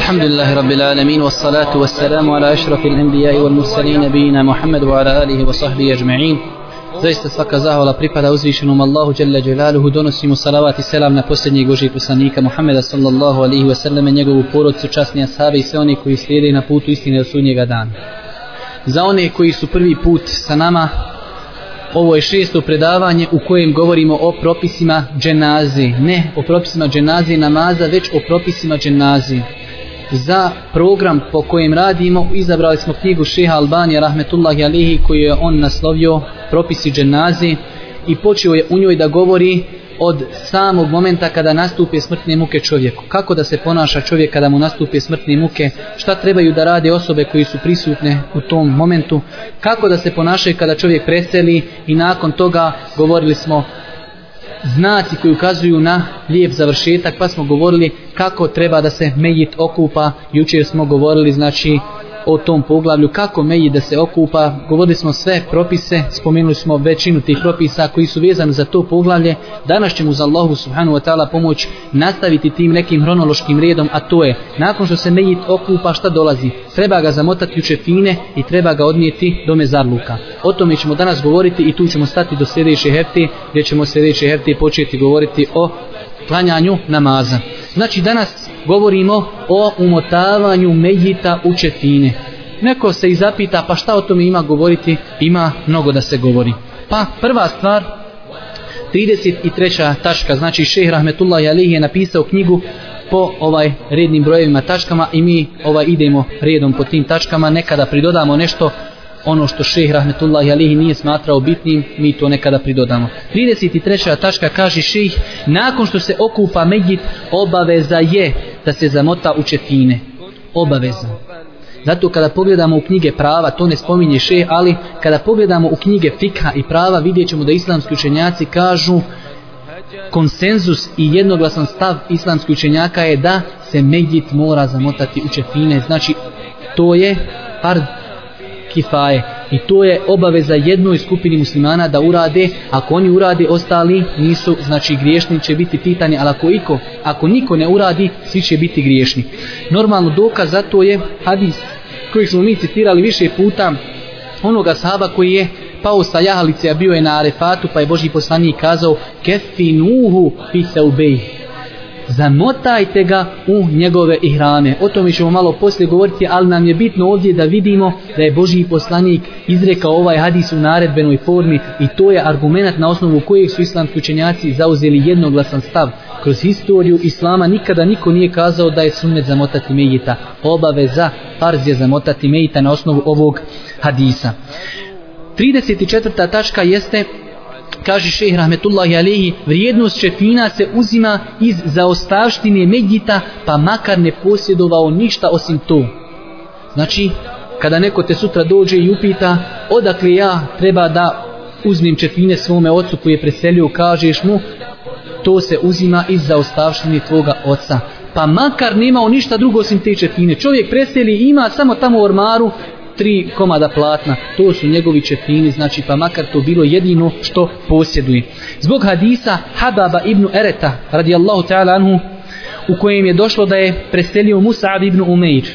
الحمد لله رب العالمين والصلاة والسلام على أشرف الأنبياء والمرسلين نبينا محمد وعلى آله وصحبه أجمعين Zaista svaka zahvala pripada uzvišenom Allahu Jalla Jalaluhu donosimo salavat i selam na posljednjeg Božih poslanika Muhammeda sallallahu alihi wasallam njegovu porodcu, časni ashabi i sve oni koji slijede na putu istine do sudnjega dana. Za one koji su prvi put sa nama Ovo je šesto predavanje u kojem govorimo o propisima dženazi. Ne o propisima dženazi i namaza, već o propisima dženazi. Za program po kojem radimo. Izabrali smo knjigu Šeha Albanija rahmetullahi alihi koju je on naslovio propisi dženazi i počeo je u njoj da govori od samog momenta kada nastupe smrtne muke čovjeku. Kako da se ponaša čovjek kada mu nastupe smrtne muke, šta trebaju da rade osobe koji su prisutne u tom momentu, kako da se ponašaju kada čovjek preseli? I nakon toga govorili smo znaci koji ukazuju na lijep završetak, pa smo govorili kako treba da se mejit okupa, jučer smo govorili znači o tom poglavlju kako meji da se okupa. Govorili smo sve propise, spomenuli smo većinu tih propisa koji su vezani za to poglavlje. Danas ćemo za Allahu subhanahu wa ta'ala pomoć nastaviti tim nekim hronološkim redom, a to je nakon što se mejit okupa šta dolazi? Treba ga zamotati u čefine i treba ga odnijeti do mezarluka. O tome ćemo danas govoriti i tu ćemo stati do sljedeće hefte gdje ćemo sljedeće hefte početi govoriti o klanjanju namaza. Znači danas govorimo o umotavanju mejita u četine. Neko se i zapita pa šta o tome ima govoriti, ima mnogo da se govori. Pa prva stvar, 33. tačka, znači šehr Rahmetullah Jalih je napisao knjigu po ovaj rednim brojevima tačkama i mi ovaj idemo redom po tim tačkama, nekada pridodamo nešto ono što šejh Rahmetullah alihi nije smatrao bitnim, mi to nekada pridodamo. 33. tačka kaže šejh, nakon što se okupa medjit, obaveza je da se zamota u četine. Obaveza. Zato kada pogledamo u knjige prava, to ne spominje še, ali kada pogledamo u knjige fikha i prava, vidjet ćemo da islamski učenjaci kažu konsenzus i jednoglasan stav islamskih učenjaka je da se medjit mora zamotati u čefine. Znači, to je pardon, kifaje. I to je obaveza jednoj skupini muslimana da urade. Ako oni urade ostali nisu znači griješni će biti pitani ali ako iko ako niko ne uradi svi će biti griješni. Normalno dokaz za to je hadis koji smo mi citirali više puta onoga sahaba koji je pao sa jahalice a bio je na arefatu pa je Boži poslanik kazao kefinuhu fi seubejih zamotajte ga u njegove ihrane. O tome ćemo malo poslije govoriti, ali nam je bitno ovdje da vidimo da je Božji poslanik izrekao ovaj hadis u naredbenoj formi i to je argument na osnovu kojeg su islamski učenjaci zauzeli jednoglasan stav. Kroz historiju islama nikada niko nije kazao da je sunnet zamotati mejita. Obaveza farz je zamotati mejita na osnovu ovog hadisa. 34. tačka jeste kaže šejh rahmetullahi alejhi vrijednost čefina se uzima iz zaostavštine medjita pa makar ne posjedovao ništa osim to. Znači kada neko te sutra dođe i upita odakle ja treba da uzmem čefine svome ocu koji je preselio? Kažeš mu to se uzima iz zaostavštine tvoga oca. Pa makar nemao ništa drugo osim te čefine čovjek preseli ima samo tamo u ormaru tri komada platna, to su njegovi čefini, znači pa makar to bilo jedino što posjeduje. Zbog hadisa Hababa ibn Ereta, radijallahu ta'ala anhu, u kojem je došlo da je preselio Musa'ab ibn Umeir.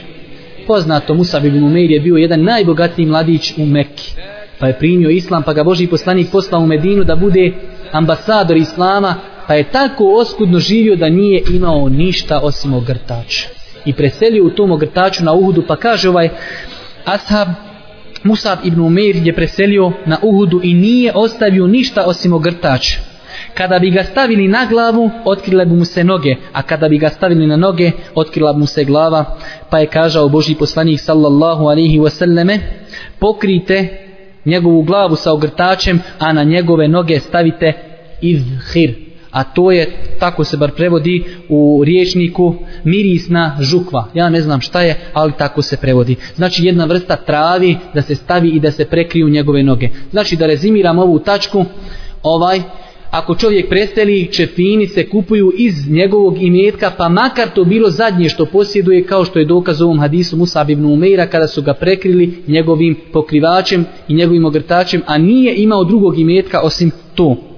Poznato Musa'ab ibn Umeir je bio jedan najbogatiji mladić u Mekki. Pa je primio islam, pa ga Boži poslanik poslao u Medinu da bude ambasador islama, pa je tako oskudno živio da nije imao ništa osim ogrtača. I preselio u tom ogrtaču na Uhudu, pa kaže ovaj ashab Musab ibn Umeir je preselio na Uhudu i nije ostavio ništa osim ogrtač. Kada bi ga stavili na glavu, otkrile bi mu se noge, a kada bi ga stavili na noge, otkrila bi mu se glava, pa je kažao Boži poslanik sallallahu alihi wasallame, pokrite njegovu glavu sa ogrtačem, a na njegove noge stavite izhir, a to je, tako se bar prevodi u riječniku, mirisna žukva. Ja ne znam šta je, ali tako se prevodi. Znači jedna vrsta travi da se stavi i da se prekriju njegove noge. Znači da rezimiram ovu tačku, ovaj, ako čovjek presteli, čefini se kupuju iz njegovog imetka, pa makar to bilo zadnje što posjeduje, kao što je dokaz ovom hadisu Musab ibn Umeira, kada su ga prekrili njegovim pokrivačem i njegovim ogrtačem, a nije imao drugog imetka osim to.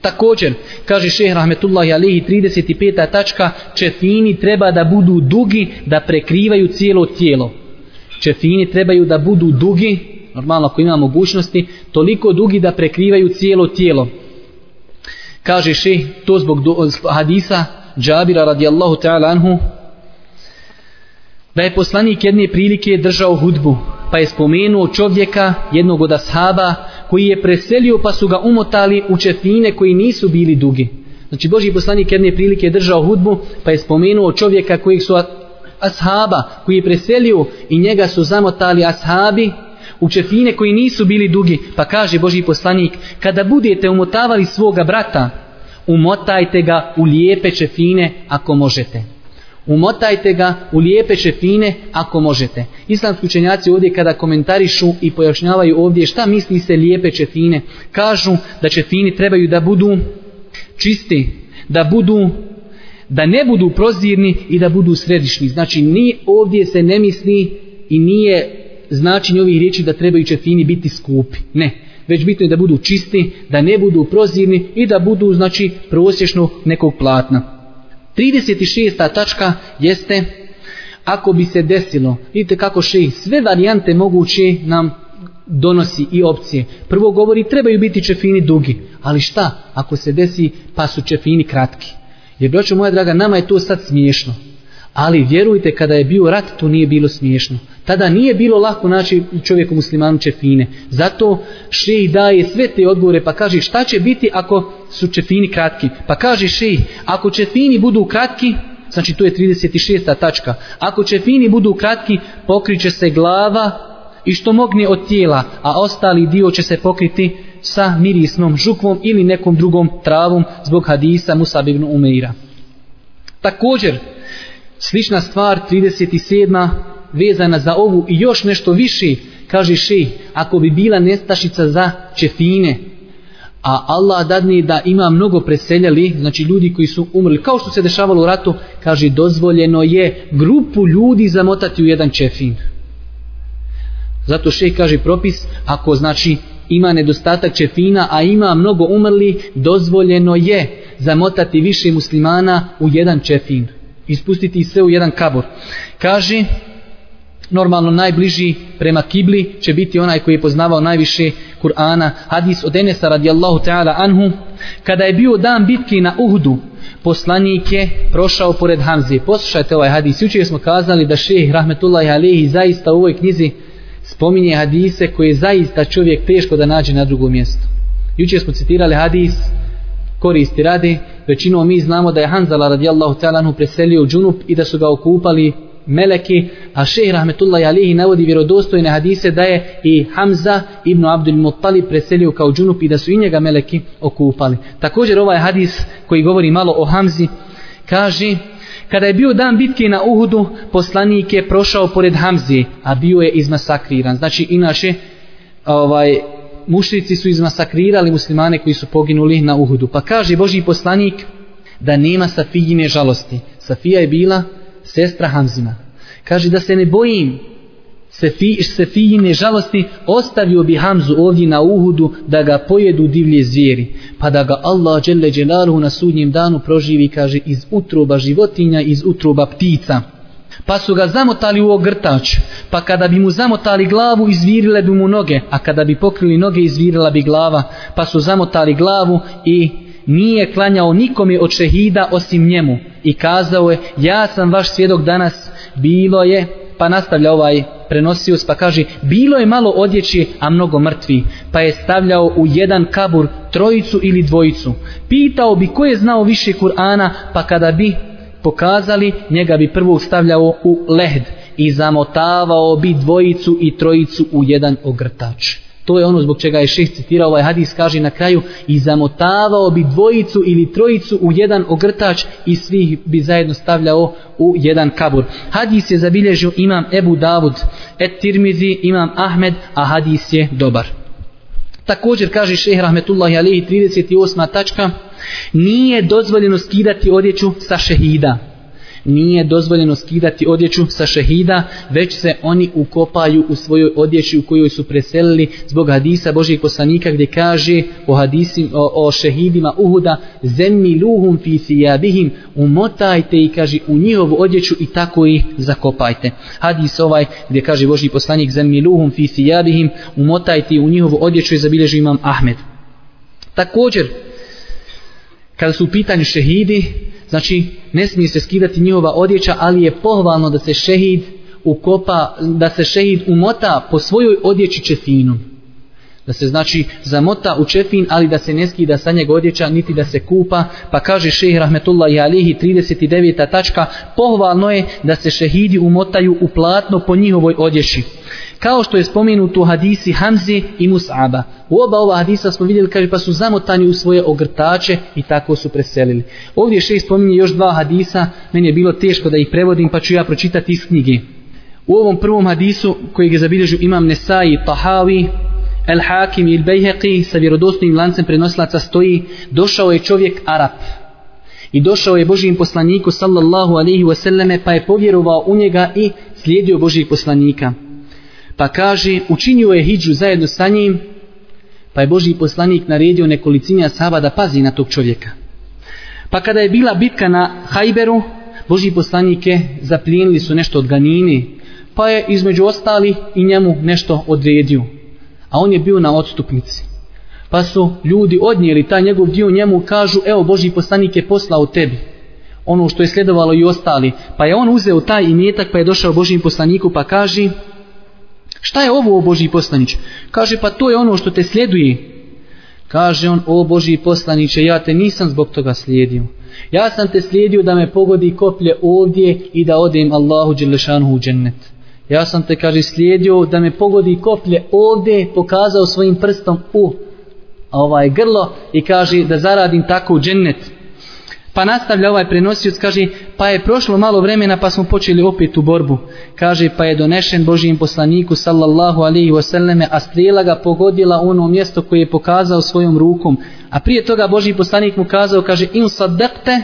Također, kaže šehr Rahmetullahi Alihi 35. tačka, čefini treba da budu dugi da prekrivaju cijelo tijelo. Čefini trebaju da budu dugi, normalno ako ima mogućnosti, toliko dugi da prekrivaju cijelo tijelo. Kaže šehr, to zbog hadisa Džabira radijallahu ta'ala anhu, da je poslanik jedne prilike držao hudbu, pa je spomenuo čovjeka, jednog od ashaba, koji je preselio pa su ga umotali u čefine koji nisu bili dugi. Znači Boži poslanik jedne prilike je držao hudbu pa je spomenuo čovjeka kojeg su ashaba koji je preselio i njega su zamotali ashabi u čefine koji nisu bili dugi. Pa kaže Boži poslanik kada budete umotavali svoga brata umotajte ga u lijepe čefine ako možete umotajte ga u lijepe šefine ako možete. Islamski učenjaci ovdje kada komentarišu i pojašnjavaju ovdje šta misli se lijepe čefine, kažu da čefini trebaju da budu čisti, da budu da ne budu prozirni i da budu središni. Znači ni ovdje se ne misli i nije značenje ovih riječi da trebaju čefini biti skupi. Ne, već bitno je da budu čisti, da ne budu prozirni i da budu znači prosječno nekog platna. 36. tačka jeste ako bi se desilo, vidite kako še sve varijante moguće nam donosi i opcije. Prvo govori trebaju biti čefini dugi, ali šta ako se desi pa su čefini kratki? Jer broću moja draga, nama je to sad smiješno. Ali vjerujte, kada je bio rat, to nije bilo smiješno. Tada nije bilo lako naći čovjeku muslimanu čefine. Zato šej daje sve te odgovore pa kaže šta će biti ako su čefini kratki. Pa kaže šej, ako čefini budu kratki, znači to je 36. tačka, ako čefini budu kratki, pokriće se glava i što mogne od tijela, a ostali dio će se pokriti sa mirisnom žukvom ili nekom drugom travom zbog hadisa Musab ibn Umeira. Također, Slična stvar, 37 vezana za ovu i još nešto više, kaže šejh, ako bi bila nestašica za čefine, a Allah dadne da ima mnogo preseljali, znači ljudi koji su umrli, kao što se dešavalo u ratu, kaže, dozvoljeno je grupu ljudi zamotati u jedan čefin. Zato šejh kaže propis, ako znači ima nedostatak čefina, a ima mnogo umrli, dozvoljeno je zamotati više muslimana u jedan čefin ispustiti sve u jedan kabor. Kaže, normalno najbliži prema kibli će biti onaj koji je poznavao najviše Kur'ana. Hadis od Enesa radijallahu ta'ala anhu, kada je bio dan bitke na Uhudu, poslanik je prošao pored Hamze. Poslušajte ovaj hadis. Jučer smo kazali da šeh rahmetullahi alihi zaista u ovoj knjizi spominje hadise koje je zaista čovjek teško da nađe na drugom mjestu. Jučer smo citirali hadis koristi radi, većinom mi znamo da je Hanzala radijallahu ta'ala preselio u džunup i da su ga okupali meleki, a šehr rahmetullahi alihi navodi vjerodostojne hadise da je i Hamza ibn Abdul Muttalib preselio kao džunup i da su i njega meleki okupali. Također ovaj hadis koji govori malo o Hamzi, kaže Kada je bio dan bitke na Uhudu, poslanik je prošao pored Hamzi, a bio je izmasakriran. Znači, inače, ovaj, mušrici su izmasakrirali muslimane koji su poginuli na Uhudu. Pa kaže Boži poslanik da nema Safijine žalosti. Safija je bila sestra Hamzina. Kaže da se ne bojim Sefijine žalosti, ostavio bi Hamzu ovdje na Uhudu da ga pojedu divlje zvijeri. Pa da ga Allah dželle dželaluhu na sudnjem danu proživi, kaže, iz utroba životinja, iz utroba ptica pa su ga zamotali u ogrtač, pa kada bi mu zamotali glavu, izvirile bi mu noge, a kada bi pokrili noge, izvirila bi glava, pa su zamotali glavu i nije klanjao nikome od šehida osim njemu. I kazao je, ja sam vaš svjedok danas, bilo je, pa nastavlja ovaj prenosius, pa kaže, bilo je malo odjeći, a mnogo mrtvi, pa je stavljao u jedan kabur trojicu ili dvojicu. Pitao bi ko je znao više Kur'ana, pa kada bi pokazali, njega bi prvo stavljao u lehd i zamotavao bi dvojicu i trojicu u jedan ogrtač. To je ono zbog čega je šest citirao ovaj hadis, kaže na kraju, i zamotavao bi dvojicu ili trojicu u jedan ogrtač i svih bi zajedno stavljao u jedan kabur. Hadis je zabilježio imam Ebu Davud, et Tirmizi, imam Ahmed, a hadis je dobar. Također kaže šehr Rahmetullahi Alehi 38. tačka, nije dozvoljeno skidati odjeću sa šehida nije dozvoljeno skidati odjeću sa šehida, već se oni ukopaju u svojoj odjeći u kojoj su preselili zbog hadisa Božijeg poslanika gdje kaže o, hadisim, o, o šehidima Uhuda zemmi luhum fi sijabihim umotajte i kaže u njihovu odjeću i tako ih zakopajte. Hadis ovaj gdje kaže Božji poslanik zemmi luhum fi sijabihim umotajte u njihovu odjeću i zabilježi imam Ahmed. Također, kada su u pitanju šehidi, znači ne smije se skidati njihova odjeća, ali je pohvalno da se šehid ukopa, da se šehid umota po svojoj odjeći čefinom. Da se znači zamota u čefin, ali da se ne skida sa njeg odjeća, niti da se kupa. Pa kaže šehih rahmetullahi alihi 39. tačka, pohvalno je da se šehidi umotaju u platno po njihovoj odjeći kao što je spomenuto u hadisi Hamzi i Mus'aba. U oba ova hadisa smo vidjeli, kaže, pa su zamotani u svoje ogrtače i tako su preselili. Ovdje še spominje još dva hadisa, meni je bilo teško da ih prevodim, pa ću ja pročitati iz knjige. U ovom prvom hadisu, kojeg je zabilježio imam Nesai, Tahavi, El Hakim i Bejheqi, sa vjerodostojnim lancem prenosilaca stoji, došao je čovjek Arab. I došao je Božijim poslaniku sallallahu alaihi wasallame pa je povjerovao u njega i slijedio Božijeg poslanika pa kaže učinio je hijđu zajedno sa njim pa je Boži poslanik naredio nekolicini ashaba da pazi na tog čovjeka. Pa kada je bila bitka na Hajberu Boži poslanike zaplijenili su nešto od ganini pa je između ostali i njemu nešto odredio a on je bio na odstupnici. Pa su ljudi odnijeli taj njegov dio njemu kažu evo Boži poslanik je poslao tebi. Ono što je sledovalo i ostali pa je on uzeo taj imetak pa je došao Božim poslaniku pa kaže Šta je ovo o Boži poslanić? Kaže pa to je ono što te slijeduje. Kaže on o Boži poslaniće ja te nisam zbog toga slijedio. Ja sam te slijedio da me pogodi koplje ovdje i da odem Allahu Đelešanu u džennet. Ja sam te kaže slijedio da me pogodi koplje ovdje pokazao svojim prstom u ovaj grlo i kaže da zaradim tako u džennet. Pa nastavlja ovaj prenosioc, kaže, pa je prošlo malo vremena pa smo počeli opet u borbu. Kaže, pa je donešen Božijem poslaniku sallallahu alaihi wasallame, a strela ga pogodila u ono mjesto koje je pokazao svojom rukom. A prije toga Božiji poslanik mu kazao, kaže, in sadakte,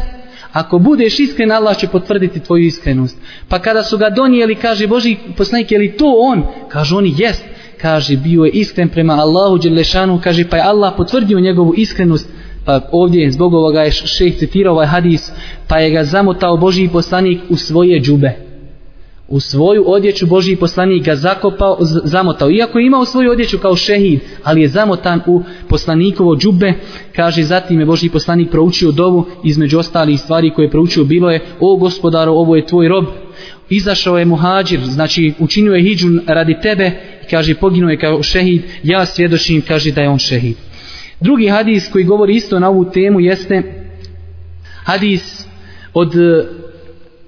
ako budeš iskren, Allah će potvrditi tvoju iskrenost. Pa kada su ga donijeli, kaže Boži poslanik, je li to on? Kaže, oni jest. Kaže, bio je iskren prema Allahu Đelešanu, kaže, pa je Allah potvrdio njegovu iskrenost pa ovdje zbog ovoga je šeh citirao ovaj hadis pa je ga zamotao Božiji poslanik u svoje džube. U svoju odjeću Božiji poslanik ga zakopao, zamotao. Iako je imao svoju odjeću kao šehid ali je zamotan u poslanikovo džube. Kaže zatim je Božiji poslanik proučio dovu između ostalih stvari koje je proučio bilo je o gospodaru ovo je tvoj rob. Izašao je muhađir znači učinio je hijđu radi tebe kaže poginuo je kao šehid. Ja svjedočim kaže da je on šehid. Drugi hadis koji govori isto na ovu temu jeste hadis od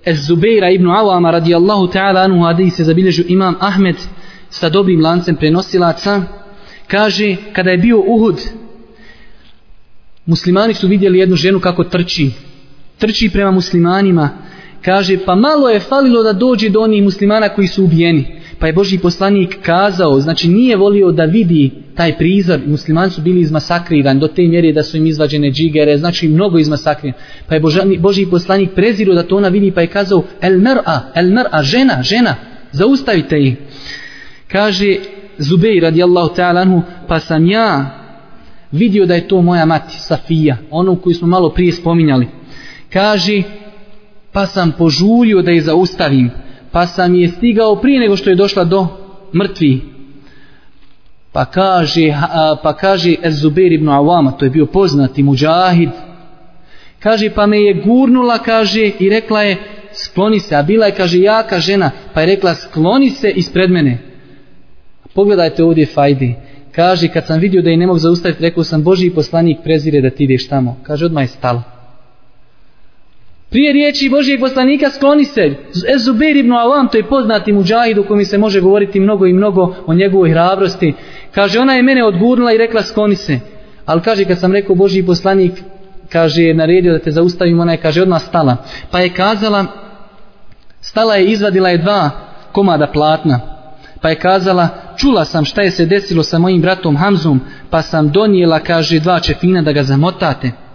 Ez-Zubeira ibn Awama radijallahu ta'ala anhu hadis je zabilježio imam Ahmed sa dobrim lancem prenosilaca. Kaže kada je bio Uhud muslimani su vidjeli jednu ženu kako trči. Trči prema muslimanima. Kaže pa malo je falilo da dođe do onih muslimana koji su ubijeni pa je Boži poslanik kazao, znači nije volio da vidi taj prizor, muslimani su bili izmasakrirani do te mjere da su im izvađene džigere, znači mnogo izmasakrirani, pa je Boži, Boži poslanik prezirao da to ona vidi, pa je kazao, el mer'a, el mer'a, žena, žena, zaustavite ih. Kaže Zubej radijallahu ta'ala anhu, pa sam ja vidio da je to moja mati, Safija, onu koju smo malo prije spominjali. Kaže, pa sam požurio da je zaustavim, pa sam je stigao prije nego što je došla do mrtvi. Pa kaže, pa kaže Zubair ibn Awama, to je bio poznati muđahid, kaže pa me je gurnula, kaže i rekla je skloni se, a bila je kaže jaka žena, pa je rekla skloni se ispred mene. Pogledajte ovdje fajdi. Kaže, kad sam vidio da je ne mogu zaustaviti, rekao sam, Boži poslanik prezire da ti ideš tamo. Kaže, odmah je stala. Prije riječi Božijeg poslanika skloni se. Zubair ibn Alam, to je poznati muđahid u kojem se može govoriti mnogo i mnogo o njegovoj hrabrosti. Kaže, ona je mene odgurnula i rekla skloni se. Ali kaže, kad sam rekao Božiji poslanik, kaže, je naredio da te zaustavim, ona je, kaže, odmah stala. Pa je kazala, stala je, izvadila je dva komada platna. Pa je kazala, čula sam šta je se desilo sa mojim bratom Hamzom, pa sam donijela, kaže, dva čefina da ga zamotate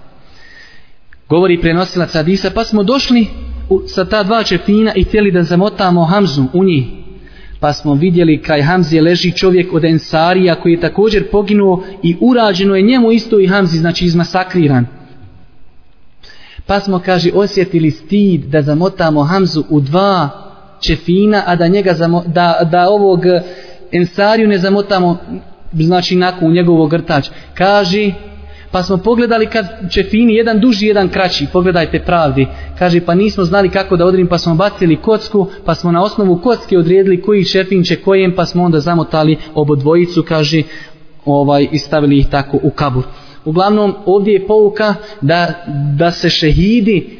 govori prenosilac Hadisa, pa smo došli u, sa ta dva čefina i htjeli da zamotamo Hamzu u njih. Pa smo vidjeli kaj Hamzi leži čovjek od Ensarija koji je također poginuo i urađeno je njemu isto i Hamzi, znači izmasakriran. Pa smo, kaže, osjetili stid da zamotamo Hamzu u dva čefina, a da njega zamo, da, da ovog Ensariju ne zamotamo, znači nakon u njegovog grtač. Kaže, pa smo pogledali kad čefini, jedan duži, jedan kraći, pogledajte pravdi. Kaže, pa nismo znali kako da odrim, pa smo bacili kocku, pa smo na osnovu kocke odredili koji čefin će kojem, pa smo onda zamotali obodvojicu, kaže, ovaj, i stavili ih tako u kabur. Uglavnom, ovdje je pouka da, da se šehidi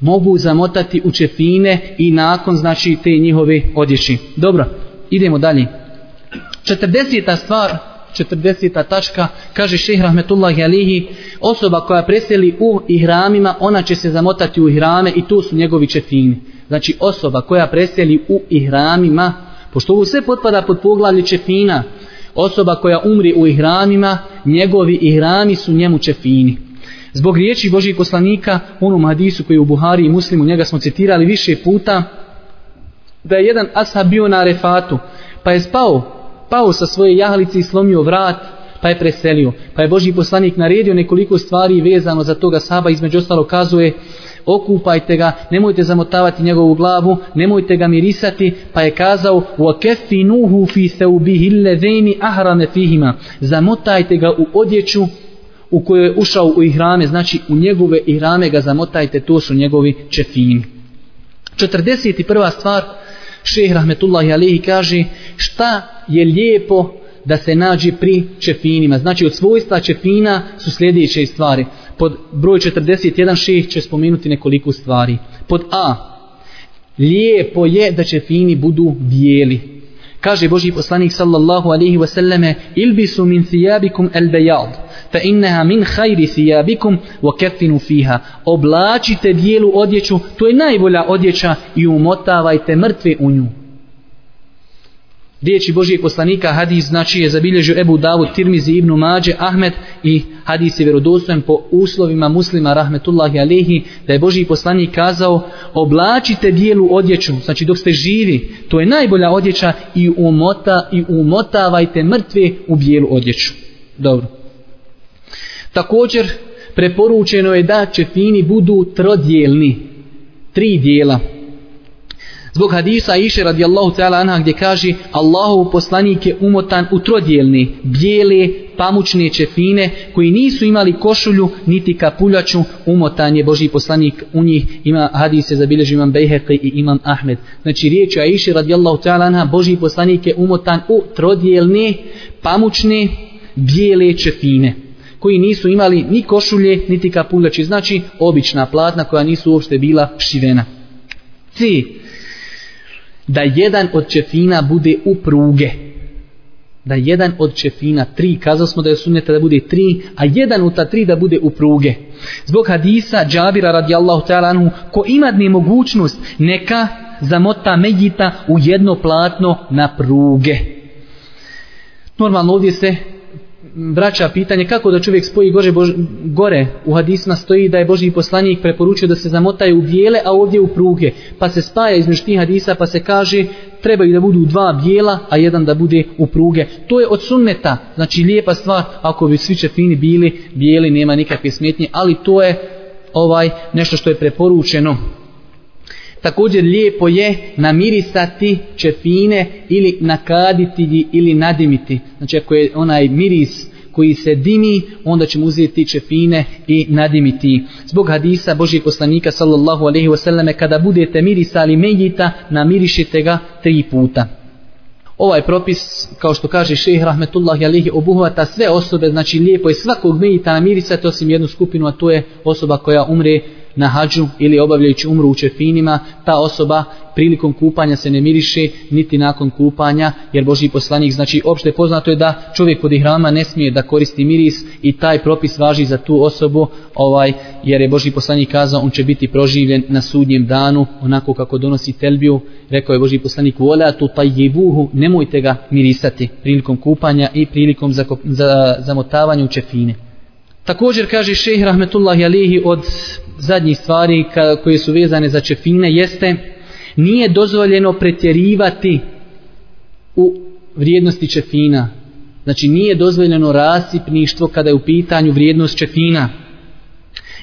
mogu zamotati u čefine i nakon, znači, te njihove odjeći. Dobro, idemo dalje. 40. stvar, 40. tačka, kaže šehr Rahmetullahi Alihi, osoba koja preseli u ihramima, ona će se zamotati u ihrame i tu su njegovi čefini. Znači osoba koja preseli u ihramima, pošto ovo sve potpada pod poglavlje čefina, osoba koja umri u ihramima, njegovi ihrami su njemu čefini. Zbog riječi Božih poslanika, onom hadisu koji je u Buhari i Muslimu, njega smo citirali više puta, da je jedan ashab bio na refatu, pa je spao pao sa svoje jahalice i slomio vrat, pa je preselio. Pa je Boži poslanik naredio nekoliko stvari vezano za toga saba, između ostalo kazuje, okupajte ga, nemojte zamotavati njegovu glavu, nemojte ga mirisati, pa je kazao, وَكَفِنُوهُ فِي سَوْبِهِ الَّذَيْنِ أَهْرَمَ فِيهِمَا Zamotajte ga u odjeću u kojoj je ušao u ihrame, znači u njegove ihrame ga zamotajte, to su njegovi čefini. 41. stvar, šeh rahmetullahi alihi kaže šta je lijepo da se nađe pri čefinima. Znači od svojstva čefina su sljedeće stvari. Pod broj 41 šeh će spomenuti nekoliko stvari. Pod A. Lijepo je da čefini budu bijeli. Kaže Boži poslanik sallallahu alaihi wasallame ilbisu min thijabikum el bejad fa innaha min khayri thijabikum wa kaffinu fiha. Oblačite bijelu odjeću to je najbolja odjeća i umotavajte mrtve u nju. Riječi Božijeg poslanika hadis znači je zabilježio Ebu Davud, Tirmizi, Ibnu Mađe, Ahmed i hadis je vjerodostojen po uslovima muslima rahmetullahi alihi da je Božiji poslanik kazao oblačite bijelu odjeću, znači dok ste živi, to je najbolja odjeća i, umota, i umotavajte mrtve u bijelu odjeću. Dobro. Također preporučeno je da čefini budu trodjelni, tri dijela. Zbog hadisa Iše radijallahu ta'ala anha gdje kaže Allahov poslanik je umotan u trodjelne, bijele, pamučne čefine koji nisu imali košulju niti kapuljaču umotan je Boži poslanik u njih ima hadise zabilježi imam Bejheqi i imam Ahmed. Znači riječ je Iše radijallahu ta'ala anha Boži poslanik je umotan u trodjelne, pamučne, bijele čefine koji nisu imali ni košulje niti kapuljači, znači obična platna koja nisu uopšte bila šivena. C da jedan od čefina bude u pruge. Da jedan od čefina, tri, kazali smo da je sunneta da bude tri, a jedan od ta tri da bude u pruge. Zbog hadisa Džabira radijallahu ta'ala anhu, ko ima dne mogućnost, neka zamota medjita u jedno platno na pruge. Normalno ovdje se braća pitanje kako da čovjek spoji gore, bož, gore u hadisma stoji da je Boži poslanik preporučio da se zamotaju u bijele, a ovdje u pruge. Pa se spaja između tih hadisa pa se kaže trebaju da budu dva bijela, a jedan da bude u pruge. To je od sunneta, znači lijepa stvar, ako bi svi čefini bili bijeli, nema nikakve smetnje, ali to je ovaj nešto što je preporučeno. Također lijepo je namirisati čefine ili nakaditi ili nadimiti. Znači ako je onaj miris koji se dimi, onda ćemo uzeti čefine i nadimiti. Zbog hadisa Božih poslanika sallallahu alaihi wasallam kada budete mirisali medjita, namirišite ga tri puta. Ovaj propis, kao što kaže šejh rahmetullahi alihi, obuhvata sve osobe, znači lijepo je svakog medjita namirisati osim jednu skupinu, a to je osoba koja umre na hađu ili obavljajući umru u čefinima, ta osoba prilikom kupanja se ne miriše niti nakon kupanja, jer Boži poslanik, znači opšte poznato je da čovjek kod ihrama ne smije da koristi miris i taj propis važi za tu osobu, ovaj jer je Boži poslanik kazao on će biti proživljen na sudnjem danu, onako kako donosi telbiju, rekao je Boži poslanik vola tu tajibuhu, nemojte ga mirisati prilikom kupanja i prilikom za, za zamotavanja u čefine. Također kaže šejh rahmetullahi alihi od zadnjih stvari koje su vezane za čefine jeste nije dozvoljeno pretjerivati u vrijednosti čefina. Znači nije dozvoljeno rasipništvo kada je u pitanju vrijednost čefina.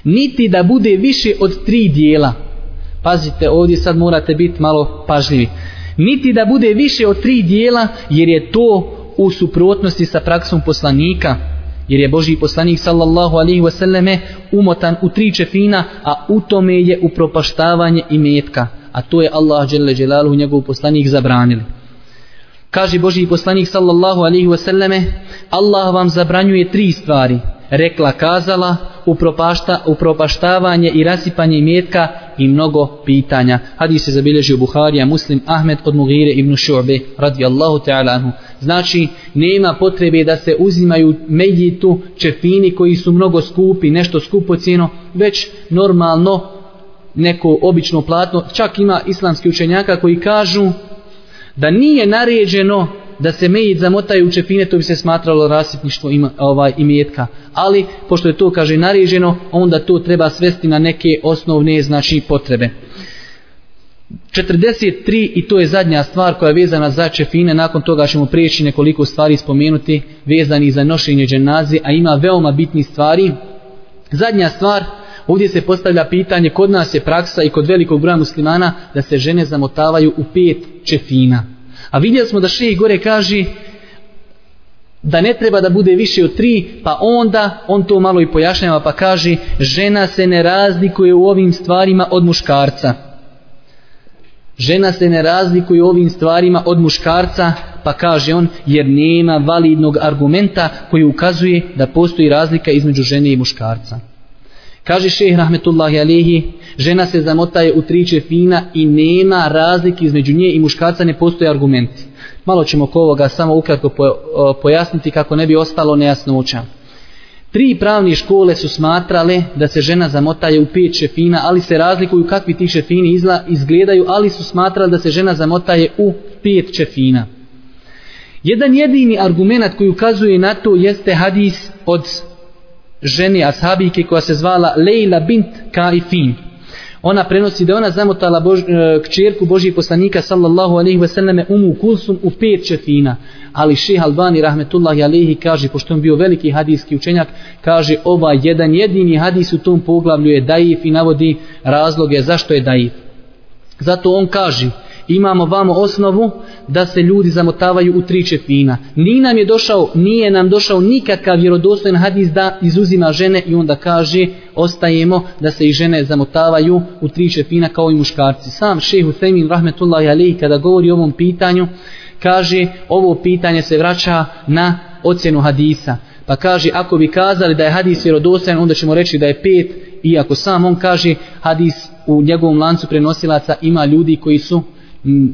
Niti da bude više od tri dijela. Pazite, ovdje sad morate biti malo pažljivi. Niti da bude više od tri dijela jer je to u suprotnosti sa praksom poslanika. Jer je Boži poslanik sallallahu alaihi wasallame umotan u tri čefina, a u tome je upropaštavanje i metka. A to je Allah dželle dželaluhu njegov poslanik zabranili. Kaže Boži poslanik sallallahu alaihi wasallame Allah vam zabranjuje tri stvari. Rekla, kazala, upropašta, upropaštavanje i rasipanje imetka i mnogo pitanja. Hadis se zabilježio Buharija, Muslim, Ahmed od Mugire ibn Šu'be, radijallahu ta'ala anhu. Znači, nema potrebe da se uzimaju medjitu, čefini koji su mnogo skupi, nešto skupo cijeno, već normalno neko obično platno. Čak ima islamski učenjaka koji kažu da nije naređeno da se mejit zamotaju u čepine, to bi se smatralo rasipništvo ima, ovaj, imetka. Ali, pošto je to, kaže, nariženo, onda to treba svesti na neke osnovne, znači, potrebe. 43 i to je zadnja stvar koja je vezana za čefine, nakon toga ćemo prijeći nekoliko stvari spomenuti vezani za nošenje dženazi, a ima veoma bitni stvari. Zadnja stvar, ovdje se postavlja pitanje, kod nas je praksa i kod velikog broja muslimana da se žene zamotavaju u pet čefina. A vidjeli smo da šeji gore kaže da ne treba da bude više od tri, pa onda on to malo i pojašnjava pa kaže žena se ne razlikuje u ovim stvarima od muškarca. Žena se ne razlikuje u ovim stvarima od muškarca, pa kaže on, jer nema validnog argumenta koji ukazuje da postoji razlika između žene i muškarca. Kaže šeheh rahmetullahi alihi, žena se zamotaje u tri čefina i nema razlike između nje i muškarca, ne postoje argumenti. Malo ćemo oko ovoga samo ukratko pojasniti kako ne bi ostalo nejasnoća. Tri pravne škole su smatrale da se žena zamotaje u pet šefina, ali se razlikuju kakvi ti šefini izla, izgledaju, ali su smatrali da se žena zamotaje u pet šefina. Jedan jedini argument koji ukazuje na to jeste hadis od ženi ashabike koja se zvala Leila bint Kaifin. Ona prenosi da ona zamotala Bož, e, kćerku Božih poslanika sallallahu alaihi ve selleme umu kulsum u pet četina. Ali Šejh Albani rahmetullahi alaihi kaže, pošto on bio veliki hadijski učenjak, kaže ova jedan jedini hadis u tom poglavlju je daif i navodi razloge zašto je daif. Zato on kaže, imamo vamo osnovu da se ljudi zamotavaju u tri čefina. Ni nam je došao, nije nam došao nikakav vjerodostojen hadis da izuzima žene i onda kaže ostajemo da se i žene zamotavaju u tri čefina kao i muškarci. Sam šeh Husemin rahmetullahi alihi kada govori o ovom pitanju kaže ovo pitanje se vraća na ocjenu hadisa. Pa kaže ako bi kazali da je hadis vjerodostojen onda ćemo reći da je pet iako sam on kaže hadis u njegovom lancu prenosilaca ima ljudi koji su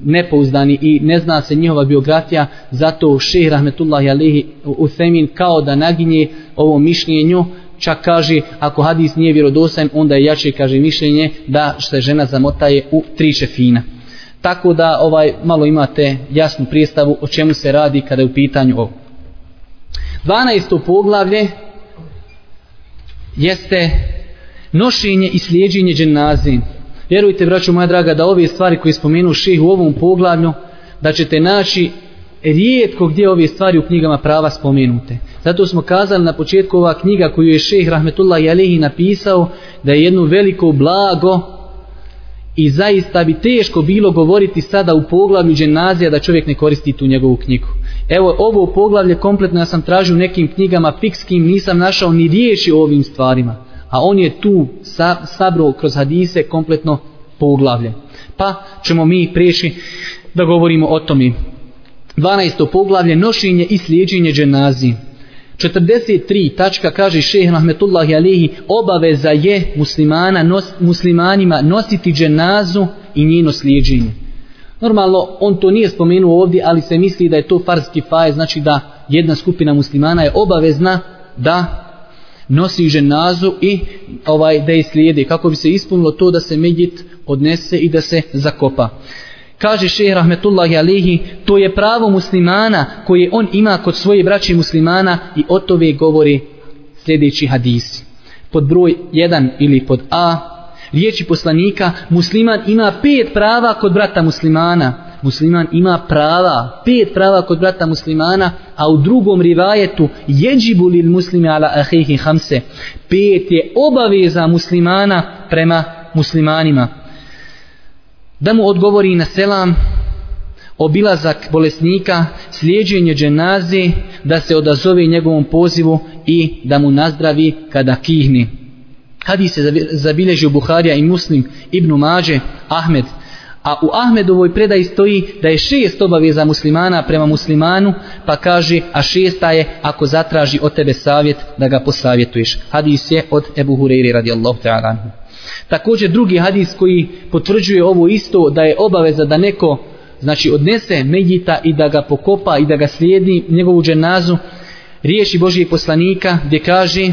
nepouzdani i ne zna se njihova biografija, zato šehr rahmetullahi alihi u kao da naginje ovo mišljenju, čak kaže ako hadis nije vjerodosan, onda je jače kaže mišljenje da se žena zamotaje u tri šefina. Tako da ovaj malo imate jasnu pristavu o čemu se radi kada je u pitanju ovo. 12. poglavlje jeste nošenje i slijeđenje dženazije. Vjerujte, braćo moja draga, da ove stvari koje spomenu ših u ovom poglavlju, da ćete naći rijetko gdje ove stvari u knjigama prava spomenute. Zato smo kazali na početku ova knjiga koju je šeh Rahmetullah Jalehi napisao, da je jedno veliko blago i zaista bi teško bilo govoriti sada u poglavlju dženazija da čovjek ne koristi tu njegovu knjigu. Evo, ovo poglavlje kompletno ja sam tražio u nekim knjigama fikskim, nisam našao ni riječi o ovim stvarima a on je tu sabro kroz hadise kompletno poglavlje. Pa ćemo mi prijeći da govorimo o tome. 12. poglavlje nošenje i slijeđenje dženazi. 43. tačka kaže šeheh Rahmetullahi Alehi obaveza je muslimana, nos, muslimanima nositi dženazu i njeno slijeđenje. Normalno, on to nije spomenuo ovdje, ali se misli da je to farski faje, znači da jedna skupina muslimana je obavezna da nosi ženazu i ovaj da je slijedi kako bi se ispunilo to da se medjit odnese i da se zakopa. Kaže šehr Rahmetullahi Alihi, to je pravo muslimana koje on ima kod svoje braće muslimana i o tove govori sljedeći hadisi. Pod broj 1 ili pod A, riječi poslanika, musliman ima pet prava kod brata muslimana. Musliman ima prava, pet prava kod brata muslimana, a u drugom rivajetu, jeđibu lil muslimi ala ahihi hamse, pet je obaveza muslimana prema muslimanima. Da mu odgovori na selam, obilazak bolesnika, slijeđenje dženaze, da se odazove njegovom pozivu i da mu nazdravi kada kihne. Hadis se zabilježio Buharija i Muslim, Ibnu Mađe, Ahmed, a u Ahmedovoj predaji stoji da je šest obaveza muslimana prema muslimanu, pa kaže, a šesta je ako zatraži od tebe savjet da ga posavjetuješ. Hadis je od Ebu Hureyri radijallahu ta'ala. Također drugi hadis koji potvrđuje ovo isto da je obaveza da neko znači odnese Medjita i da ga pokopa i da ga slijedi njegovu dženazu riješi Božijeg poslanika gdje kaže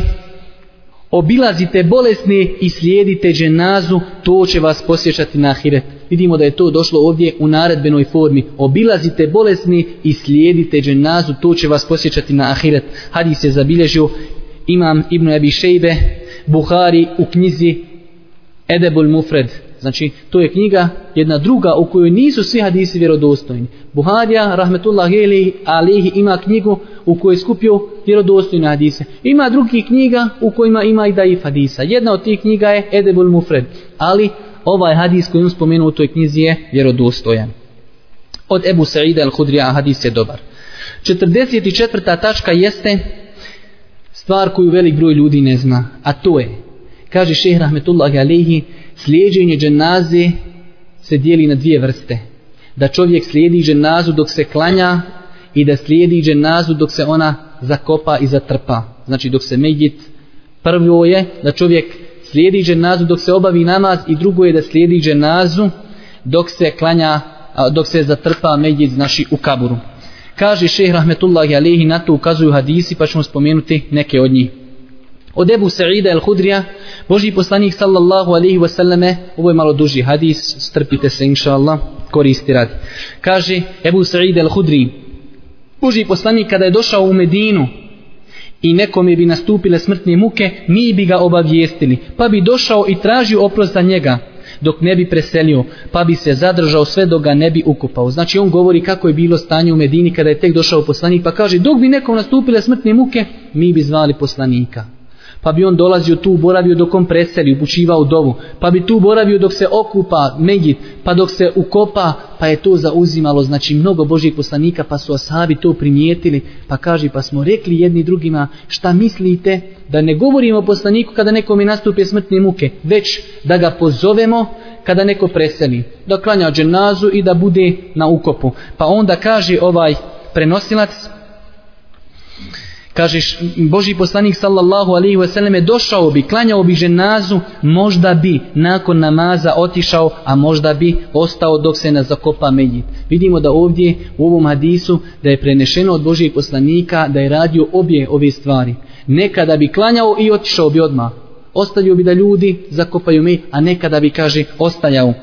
obilazite bolesne i slijedite dženazu to će vas posjećati na ahiret vidimo da je to došlo ovdje u naredbenoj formi obilazite bolesni i slijedite dženazu to će vas posjećati na ahiret hadis je zabilježio imam Ibn Abi Šejbe Buhari u knjizi Edebul Mufred Znači, to je knjiga jedna druga u kojoj nisu svi hadisi vjerodostojni. Buharija, rahmetullah alihi, ima knjigu u kojoj je skupio vjerodostojne hadise. Ima drugi knjiga u kojima ima i daif hadisa. Jedna od tih knjiga je Edebul Mufred. Ali ovaj hadis koji on spomenuo u toj knjizi je vjerodostojan. Od Ebu Sa'ida al-Hudrija hadis je dobar. 44. tačka jeste stvar koju velik broj ljudi ne zna. A to je, kaže šehr rahmetullahi Alehi, slijedženje dženaze se dijeli na dvije vrste. Da čovjek slijedi dženazu dok se klanja i da slijedi dženazu dok se ona zakopa i zatrpa. Znači dok se medjit prvo je da čovjek slijedi dženazu dok se obavi namaz i drugo je da slijedi dženazu dok se klanja, dok se zatrpa medjit znači u kaburu. Kaže šeh rahmetullahi alihi na to ukazuju hadisi pa ćemo spomenuti neke od njih. Od Ebu Sa'ida el-Hudrija, Boži poslanik sallallahu alaihi wasallame, ovo je malo duži hadis, strpite se inša Allah, koristi radi. Kaže Ebu Sa'ida el-Hudri, Boži poslanik kada je došao u Medinu i nekome bi nastupile smrtne muke, mi bi ga obavijestili, pa bi došao i tražio oprost za njega, dok ne bi preselio, pa bi se zadržao sve dok ga ne bi ukopao. Znači on govori kako je bilo stanje u Medini kada je tek došao poslanik, pa kaže dok bi nekom nastupile smrtne muke, mi bi zvali poslanika pa bi on dolazio tu, boravio dok on preseli, upućivao dovu, pa bi tu boravio dok se okupa Megit, pa dok se ukopa, pa je to zauzimalo, znači mnogo Božih poslanika, pa su asabi to primijetili, pa kaže, pa smo rekli jedni drugima, šta mislite, da ne govorimo poslaniku kada nekom i nastupe smrtne muke, već da ga pozovemo kada neko preseli, da klanja dženazu i da bude na ukopu. Pa onda kaže ovaj prenosilac, Kažeš, Boži poslanik sallallahu alaihi ve selleme došao bi, klanjao bi ženazu, možda bi nakon namaza otišao, a možda bi ostao dok se ne zakopa medjit. Vidimo da ovdje u ovom hadisu da je prenešeno od Božijeg poslanika da je radio obje ove stvari. Nekada bi klanjao i otišao bi odmah. Ostavio bi da ljudi zakopaju me, a nekada bi, kaže, ostajao.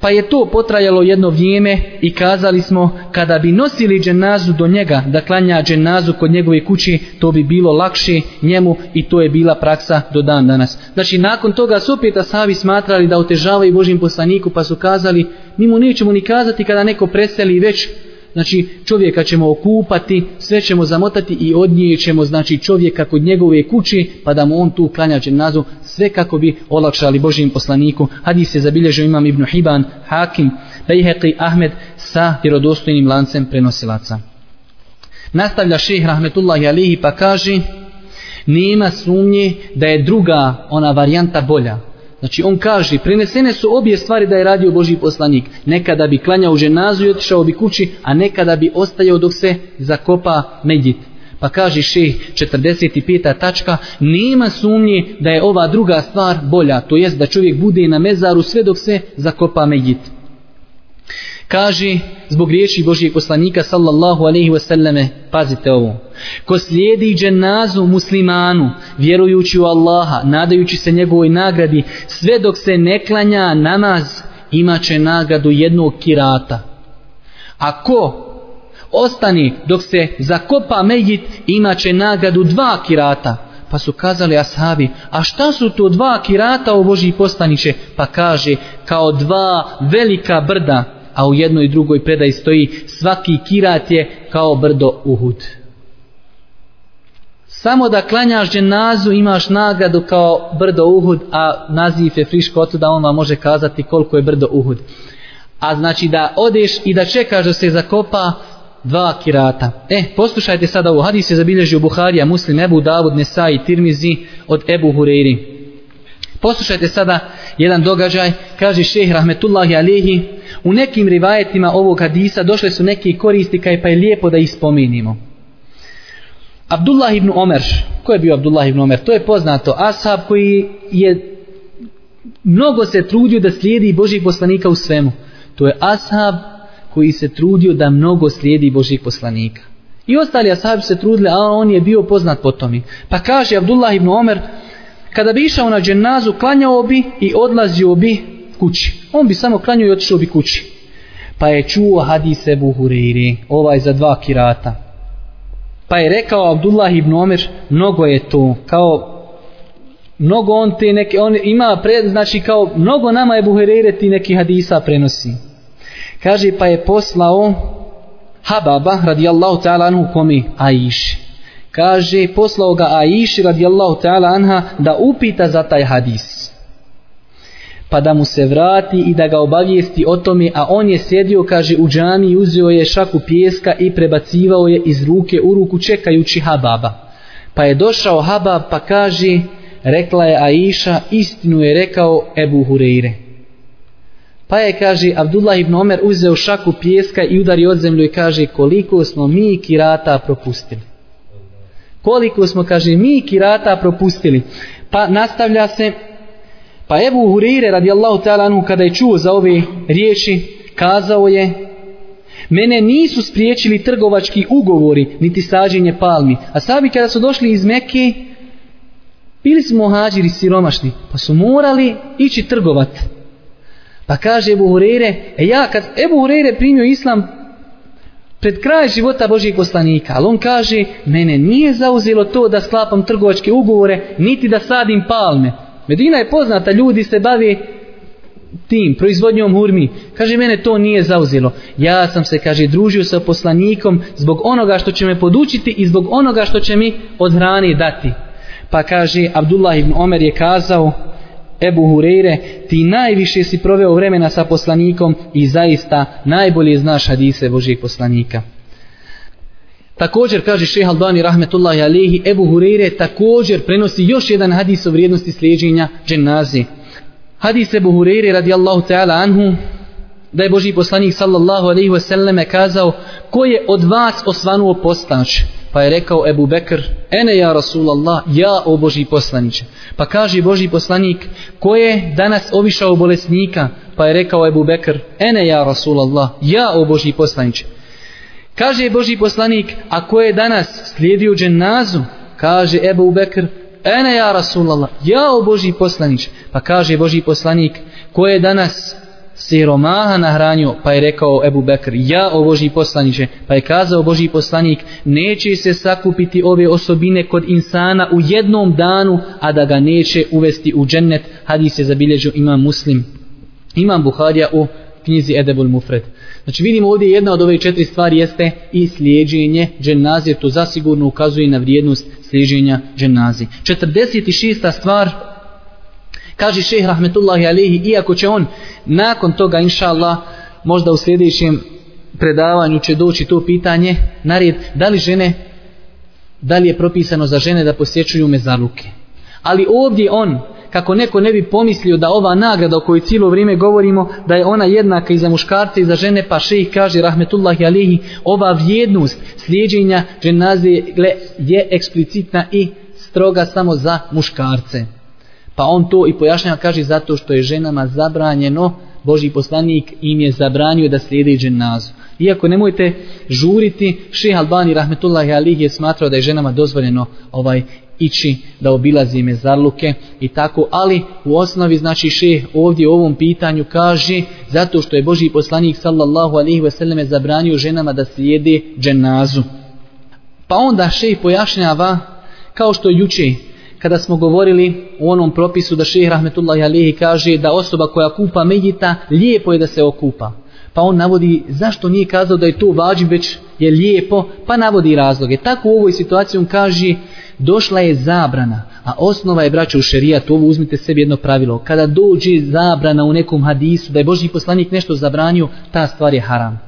Pa je to potrajalo jedno vrijeme i kazali smo kada bi nosili dženazu do njega da klanja dženazu kod njegove kući to bi bilo lakše njemu i to je bila praksa do dan danas. Znači nakon toga su opet asavi smatrali da otežavaju Božim poslaniku pa su kazali mi mu nećemo ni kazati kada neko preseli već Znači čovjeka ćemo okupati, sve ćemo zamotati i odnijećemo znači čovjeka kod njegove kući pa da mu on tu klanja dženazu sve kako bi olakšali Božim poslaniku. Hadis je zabilježio imam Ibn Hiban, Hakim, Bejheqi, Ahmed sa vjerodostojnim lancem prenosilaca. Nastavlja ših Rahmetullahi Alihi pa kaže nema sumnje da je druga ona varijanta bolja. Znači on kaže, prenesene su obje stvari da je radio Boži poslanik. Nekada bi klanjao ženazu i otišao bi kući, a nekada bi ostajao dok se zakopa medjit. Pa kaže šeh 45. tačka, nema sumnje da je ova druga stvar bolja, to jest da čovjek bude na mezaru sve dok se zakopa medjit. Kaže, zbog riječi Božijeg poslanika sallallahu alaihi wasallame, pazite ovo, ko slijedi dženazu muslimanu, vjerujući u Allaha, nadajući se njegovoj nagradi, sve dok se ne klanja namaz, imaće nagradu jednog kirata. A ko ostani dok se zakopa mejit, imaće nagradu dva kirata. pa su kazali ashabi, a šta su to dva kirata o Božji postaniće? Pa kaže, kao dva velika brda, a u jednoj i drugoj predaji stoji, svaki kirat je kao brdo Uhud. Samo da klanjaš dženazu imaš nagradu kao brdo Uhud, a naziv je friško da on vam može kazati koliko je brdo Uhud. A znači da odeš i da čekaš da se zakopa dva kirata. E, poslušajte sada ovo. Hadis je zabilježio Buharija, Muslim, Ebu Davud, Nesai, Tirmizi od Ebu Hureyri. Poslušajte sada jedan događaj, kaže šeh Rahmetullahi Alehi, u nekim rivajetima ovog hadisa došle su neki koristi kaj pa je lijepo da ih spominimo. Abdullah ibn Omer, ko je bio Abdullah ibn Omer? To je poznato, ashab koji je mnogo se trudio da slijedi Božih poslanika u svemu. To je ashab koji se trudio da mnogo slijedi Božih poslanika. I ostali ashabi se trudili, a on je bio poznat po tome. Pa kaže Abdullah ibn Omer, kada bi išao na dženazu, klanjao bi i odlazio bi kući. On bi samo klanjao i otišao bi kući. Pa je čuo hadise Hureyri, ovaj za dva kirata. Pa je rekao Abdullah ibn Omer, mnogo je to, kao mnogo on te neke, on ima pred, znači kao mnogo nama je Buhuriri ti neki hadisa prenosi. Kaže pa je poslao Hababa radijallahu ta'ala anhu komi Aiši. Kaže poslao ga Aiši radijallahu ta'ala anha da upita za taj hadis. Pa da mu se vrati i da ga obavijesti o tome, a on je sjedio, kaže, u džami uzeo je šaku pjeska i prebacivao je iz ruke u ruku čekajući Hababa. Pa je došao Habab pa kaže, rekla je Aisha, istinu je rekao Ebu Hureyre. Pa je, kaže, Abdullah ibn Omer uzeo šaku pjeska i udari od zemlju i kaže koliko smo mi kirata propustili. Koliko smo, kaže, mi kirata propustili. Pa nastavlja se, pa Ebu Hurire radijallahu ta'ala anhu kada je čuo za ove riječi, kazao je, mene nisu spriječili trgovački ugovori, niti sađenje palmi. A sabi kada su došli iz Mekke, bili smo hađiri siromašni, pa su morali ići trgovati. Pa kaže Ebu Hureyre, e ja kad Ebu Hureyre primio islam pred kraj života Božijeg poslanika, ali on kaže, mene nije zauzelo to da sklapam trgovačke ugovore, niti da sadim palme. Medina je poznata, ljudi se bave tim, proizvodnjom hurmi. Kaže, mene to nije zauzelo. Ja sam se, kaže, družio sa poslanikom zbog onoga što će me podučiti i zbog onoga što će mi od hrane dati. Pa kaže, Abdullah ibn Omer je kazao, Ebu Hureyre, ti najviše si proveo vremena sa poslanikom i zaista najbolje znaš hadise Božijeg poslanika. Također kaže šeha Albani rahmetullahi alihi, Ebu Hureyre također prenosi još jedan hadis o vrijednosti slijeđenja dženazi. Hadis Ebu Hureyre radijallahu ta'ala anhu, da je Boži poslanik sallallahu alaihi wasallame kazao, ko je od vas osvanuo postač? Pa je rekao Ebu Bekr, ene ja Rasulallah, ja o Boži poslaniće. Pa kaže Boži poslanik, ko je danas ovišao bolesnika? Pa je rekao Ebu Bekr, ene ja Rasulallah, ja o Boži poslaniće. Kaže Boži poslanik, a ko je danas slijedio dženazu? Kaže Ebu Bekr, ene ja Rasulallah, ja o Boži poslaniće. Pa kaže Boži poslanik, ko je danas siromaha nahranio, pa je rekao Ebu Bekr, ja o Božji poslaniće, pa je kazao Božji poslanik, neće se sakupiti ove osobine kod insana u jednom danu, a da ga neće uvesti u džennet, hadis se zabilježio imam muslim, imam Buharija u knjizi Edebul Mufred. Znači vidimo ovdje jedna od ove četiri stvari jeste i slijeđenje dženazije, to zasigurno ukazuje na vrijednost slijeđenja dženazije. 46. stvar, Kaže šeh rahmetullahi alihi, iako će on nakon toga, inša Allah, možda u sljedećem predavanju će doći to pitanje, narijed, da li žene, da li je propisano za žene da posjećuju mezarluke. Ali ovdje on, kako neko ne bi pomislio da ova nagrada o kojoj cijelo vrijeme govorimo, da je ona jednaka i za muškarce i za žene, pa šejih kaže, rahmetullahi alihi, ova vrijednost slijedženja dženaze je eksplicitna i stroga samo za muškarce. Pa on to i pojašnjava, kaže, zato što je ženama zabranjeno, Boži poslanik im je zabranio da slijede dženazu. Iako nemojte žuriti, šeha Albani rahmetullahi alihi je smatrao da je ženama dozvoljeno ovaj ići da obilazi mezarluke i tako, ali u osnovi znači šeh ovdje u ovom pitanju kaže zato što je Boži poslanik sallallahu alihi wasallam zabranio ženama da slijede dženazu. Pa onda šeh pojašnjava kao što juče kada smo govorili u onom propisu da šeheh rahmetullahi alihi kaže da osoba koja kupa medjita lijepo je da se okupa. Pa on navodi zašto nije kazao da je to vađib već je lijepo pa navodi razloge. Tako u ovoj situaciji on kaže došla je zabrana a osnova je braća u šerijatu ovo uzmite sebi jedno pravilo. Kada dođe zabrana u nekom hadisu da je Božji poslanik nešto zabranio ta stvar je haram.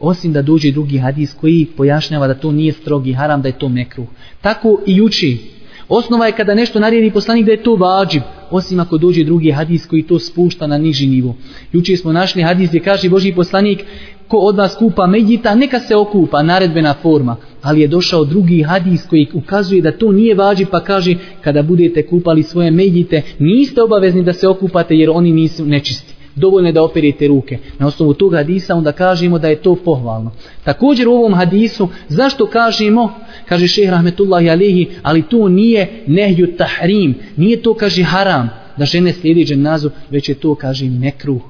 Osim da dođe drugi hadis koji pojašnjava da to nije strogi haram da je to mekruh. Tako i uči Osnova je kada nešto naredi poslanik da je to vađib, osim ako dođe drugi hadis koji to spušta na niži nivo. Juče smo našli hadis gdje kaže Boži poslanik ko od vas kupa medjita, neka se okupa, naredbena forma. Ali je došao drugi hadis koji ukazuje da to nije vađib, pa kaže kada budete kupali svoje medjite, niste obavezni da se okupate jer oni nisu nečisti dovoljno je da operite ruke. Na osnovu tog hadisa onda kažemo da je to pohvalno. Također u ovom hadisu, zašto kažemo, kaže šehr rahmetullahi alihi, ali to nije nehju tahrim, nije to kaže haram, da žene slijedi dženazu, već je to kaže mekruh.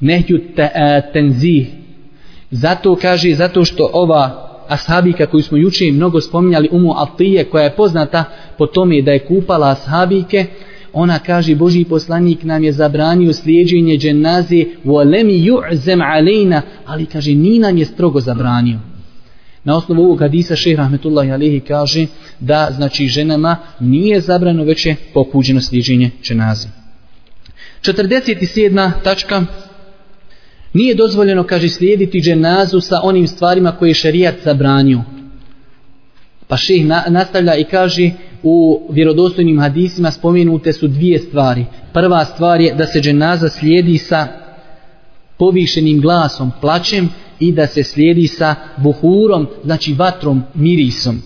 Nehju te, uh, tenzih. Zato kaže, zato što ova ashabika koju smo juče mnogo spominjali umu Atije koja je poznata po tome da je kupala ashabike ona kaže Boži poslanik nam je zabranio slijeđenje dženaze volemi ju'zem alejna ali kaže ni nam je strogo zabranio. Na osnovu ovog hadisa šeh rahmetullahi alihi kaže da znači ženama nije zabrano već je pokuđeno slijeđenje dženaze. 47. tačka. Nije dozvoljeno kaže slijediti dženazu sa onim stvarima koje je šerijat zabranio. Pa ših na, nastavlja i kaže u vjerodostojnim hadisima spomenute su dvije stvari. Prva stvar je da se dženaza slijedi sa povišenim glasom, plaćem i da se slijedi sa buhurom, znači vatrom, mirisom.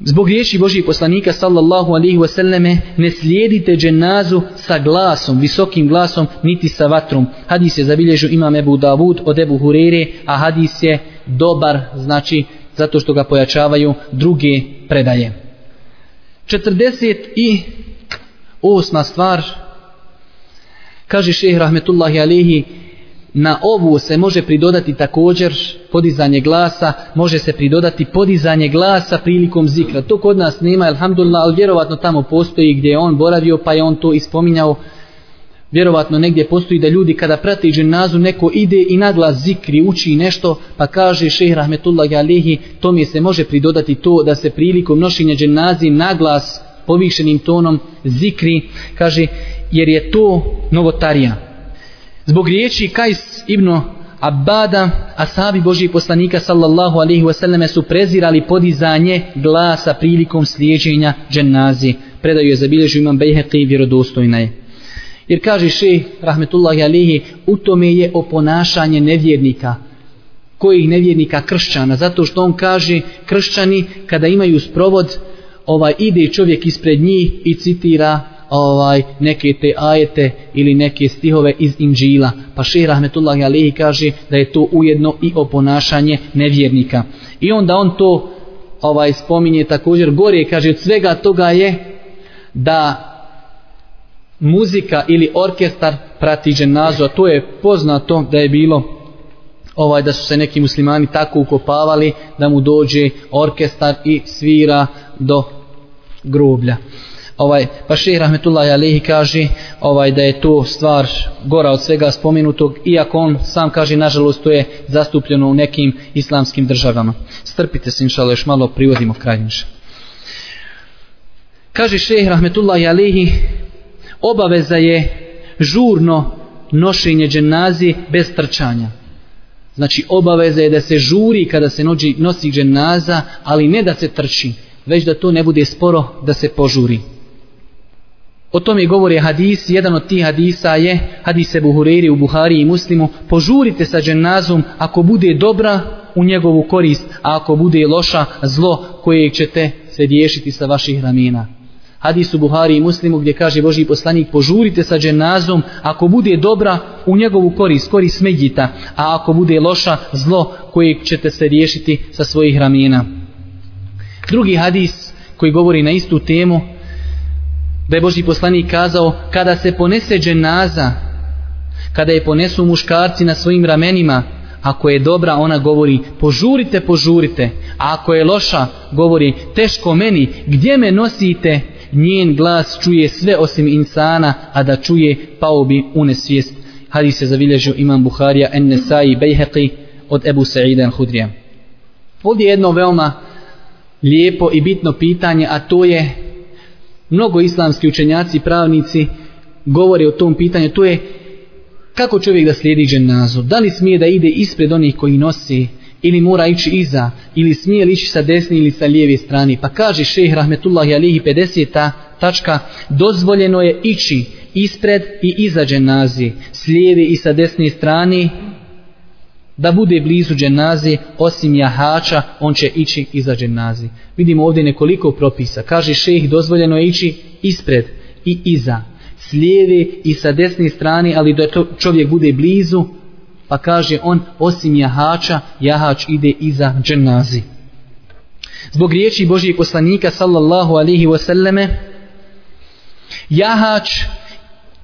Zbog riječi Božih poslanika sallallahu alihi wasallame ne slijedite dženazu sa glasom, visokim glasom, niti sa vatrom. Hadis je zabilježio imam Ebu Davud od Ebu Hurere, a hadis je dobar, znači zato što ga pojačavaju druge predaje. 48. stvar kaže šehr rahmetullahi alihi na ovu se može pridodati također podizanje glasa može se pridodati podizanje glasa prilikom zikra to kod nas nema alhamdulillah ali vjerovatno tamo postoji gdje je on boravio pa je on to ispominjao vjerovatno negdje postoji da ljudi kada prate dženazu neko ide i naglas zikri, uči nešto, pa kaže šeh rahmetullahi alihi, to mi se može pridodati to da se prilikom nošenja dženazi naglas povišenim tonom zikri, kaže, jer je to novotarija. Zbog riječi Kajs ibn Abada, ashabi Božih poslanika sallallahu alaihi wasallame su prezirali podizanje glasa prilikom slijeđenja dženazi. Predaju je zabilježu imam Bejheqi vjerodostojna je. Jer kaže še, rahmetullahi alihi, u tome je oponašanje nevjernika. Kojih nevjernika kršćana? Zato što on kaže, kršćani kada imaju sprovod, ovaj ide čovjek ispred njih i citira ovaj neke te ajete ili neke stihove iz Inđila. Pa še, rahmetullahi alihi, kaže da je to ujedno i oponašanje nevjernika. I onda on to ovaj spominje također gore, kaže od svega toga je da muzika ili orkestar prati dženazu, a to je poznato da je bilo ovaj da su se neki muslimani tako ukopavali da mu dođe orkestar i svira do groblja. Ovaj pa Šejh rahmetullahi alejhi kaže ovaj da je to stvar gora od svega spomenutog iako on sam kaže nažalost to je zastupljeno u nekim islamskim državama. Strpite se inshallah još malo privodimo kraj Kaže Šejh rahmetullahi alejhi obaveza je žurno nošenje dženazi bez trčanja. Znači obaveza je da se žuri kada se nođi, nosi dženaza, ali ne da se trči, već da to ne bude sporo da se požuri. O tome govori hadis, jedan od tih hadisa je hadise Buhureri u Buhari i Muslimu, požurite sa dženazom ako bude dobra u njegovu korist, a ako bude loša zlo koje ćete se riješiti sa vaših ramena hadisu Buhari i Muslimu gdje kaže Boži poslanik požurite sa dženazom ako bude dobra u njegovu korist, korist medjita, a ako bude loša zlo koje ćete se riješiti sa svojih ramena. Drugi hadis koji govori na istu temu da je Boži poslanik kazao kada se ponese dženaza kada je ponesu muškarci na svojim ramenima ako je dobra ona govori požurite požurite a ako je loša govori teško meni gdje me nosite njen glas čuje sve osim insana, a da čuje pao bi u nesvijest. Hadis je zabilježio imam Buharija en Nesai Bejheqi od Ebu Sa'ida al-Hudrija. Ovdje je jedno veoma lijepo i bitno pitanje, a to je mnogo islamski učenjaci i pravnici govore o tom pitanju, to je kako čovjek da slijedi dženazu, da li smije da ide ispred onih koji nosi ili mora ići iza, ili smije li ići sa desne ili sa lijeve strane. Pa kaže šeh rahmetullahi alihi 50. tačka, dozvoljeno je ići ispred i iza dženazi, s lijeve i sa desne strane, da bude blizu dženazi, osim jahača, on će ići iza dženazi. Vidimo ovdje nekoliko propisa. Kaže šejh, dozvoljeno je ići ispred i iza, s lijeve i sa desne strane, ali da to čovjek bude blizu, pa kaže on osim jahača, jahač ide iza dženazi. Zbog riječi Božijeg poslanika sallallahu alihi wasallame, jahač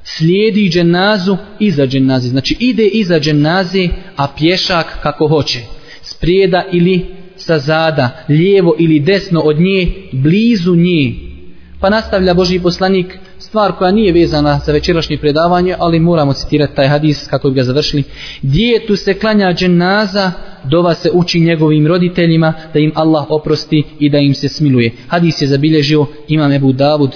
slijedi dženazu iza dženazi. Znači ide iza dženazi, a pješak kako hoće. Sprijeda ili sa zada, lijevo ili desno od nje, blizu nje. Pa nastavlja Božji poslanik stvar koja nije vezana za večerašnje predavanje, ali moramo citirati taj hadis kako bi ga završili. Djetu se klanja dženaza, dova se uči njegovim roditeljima, da im Allah oprosti i da im se smiluje. Hadis je zabilježio imam Ebu Davud,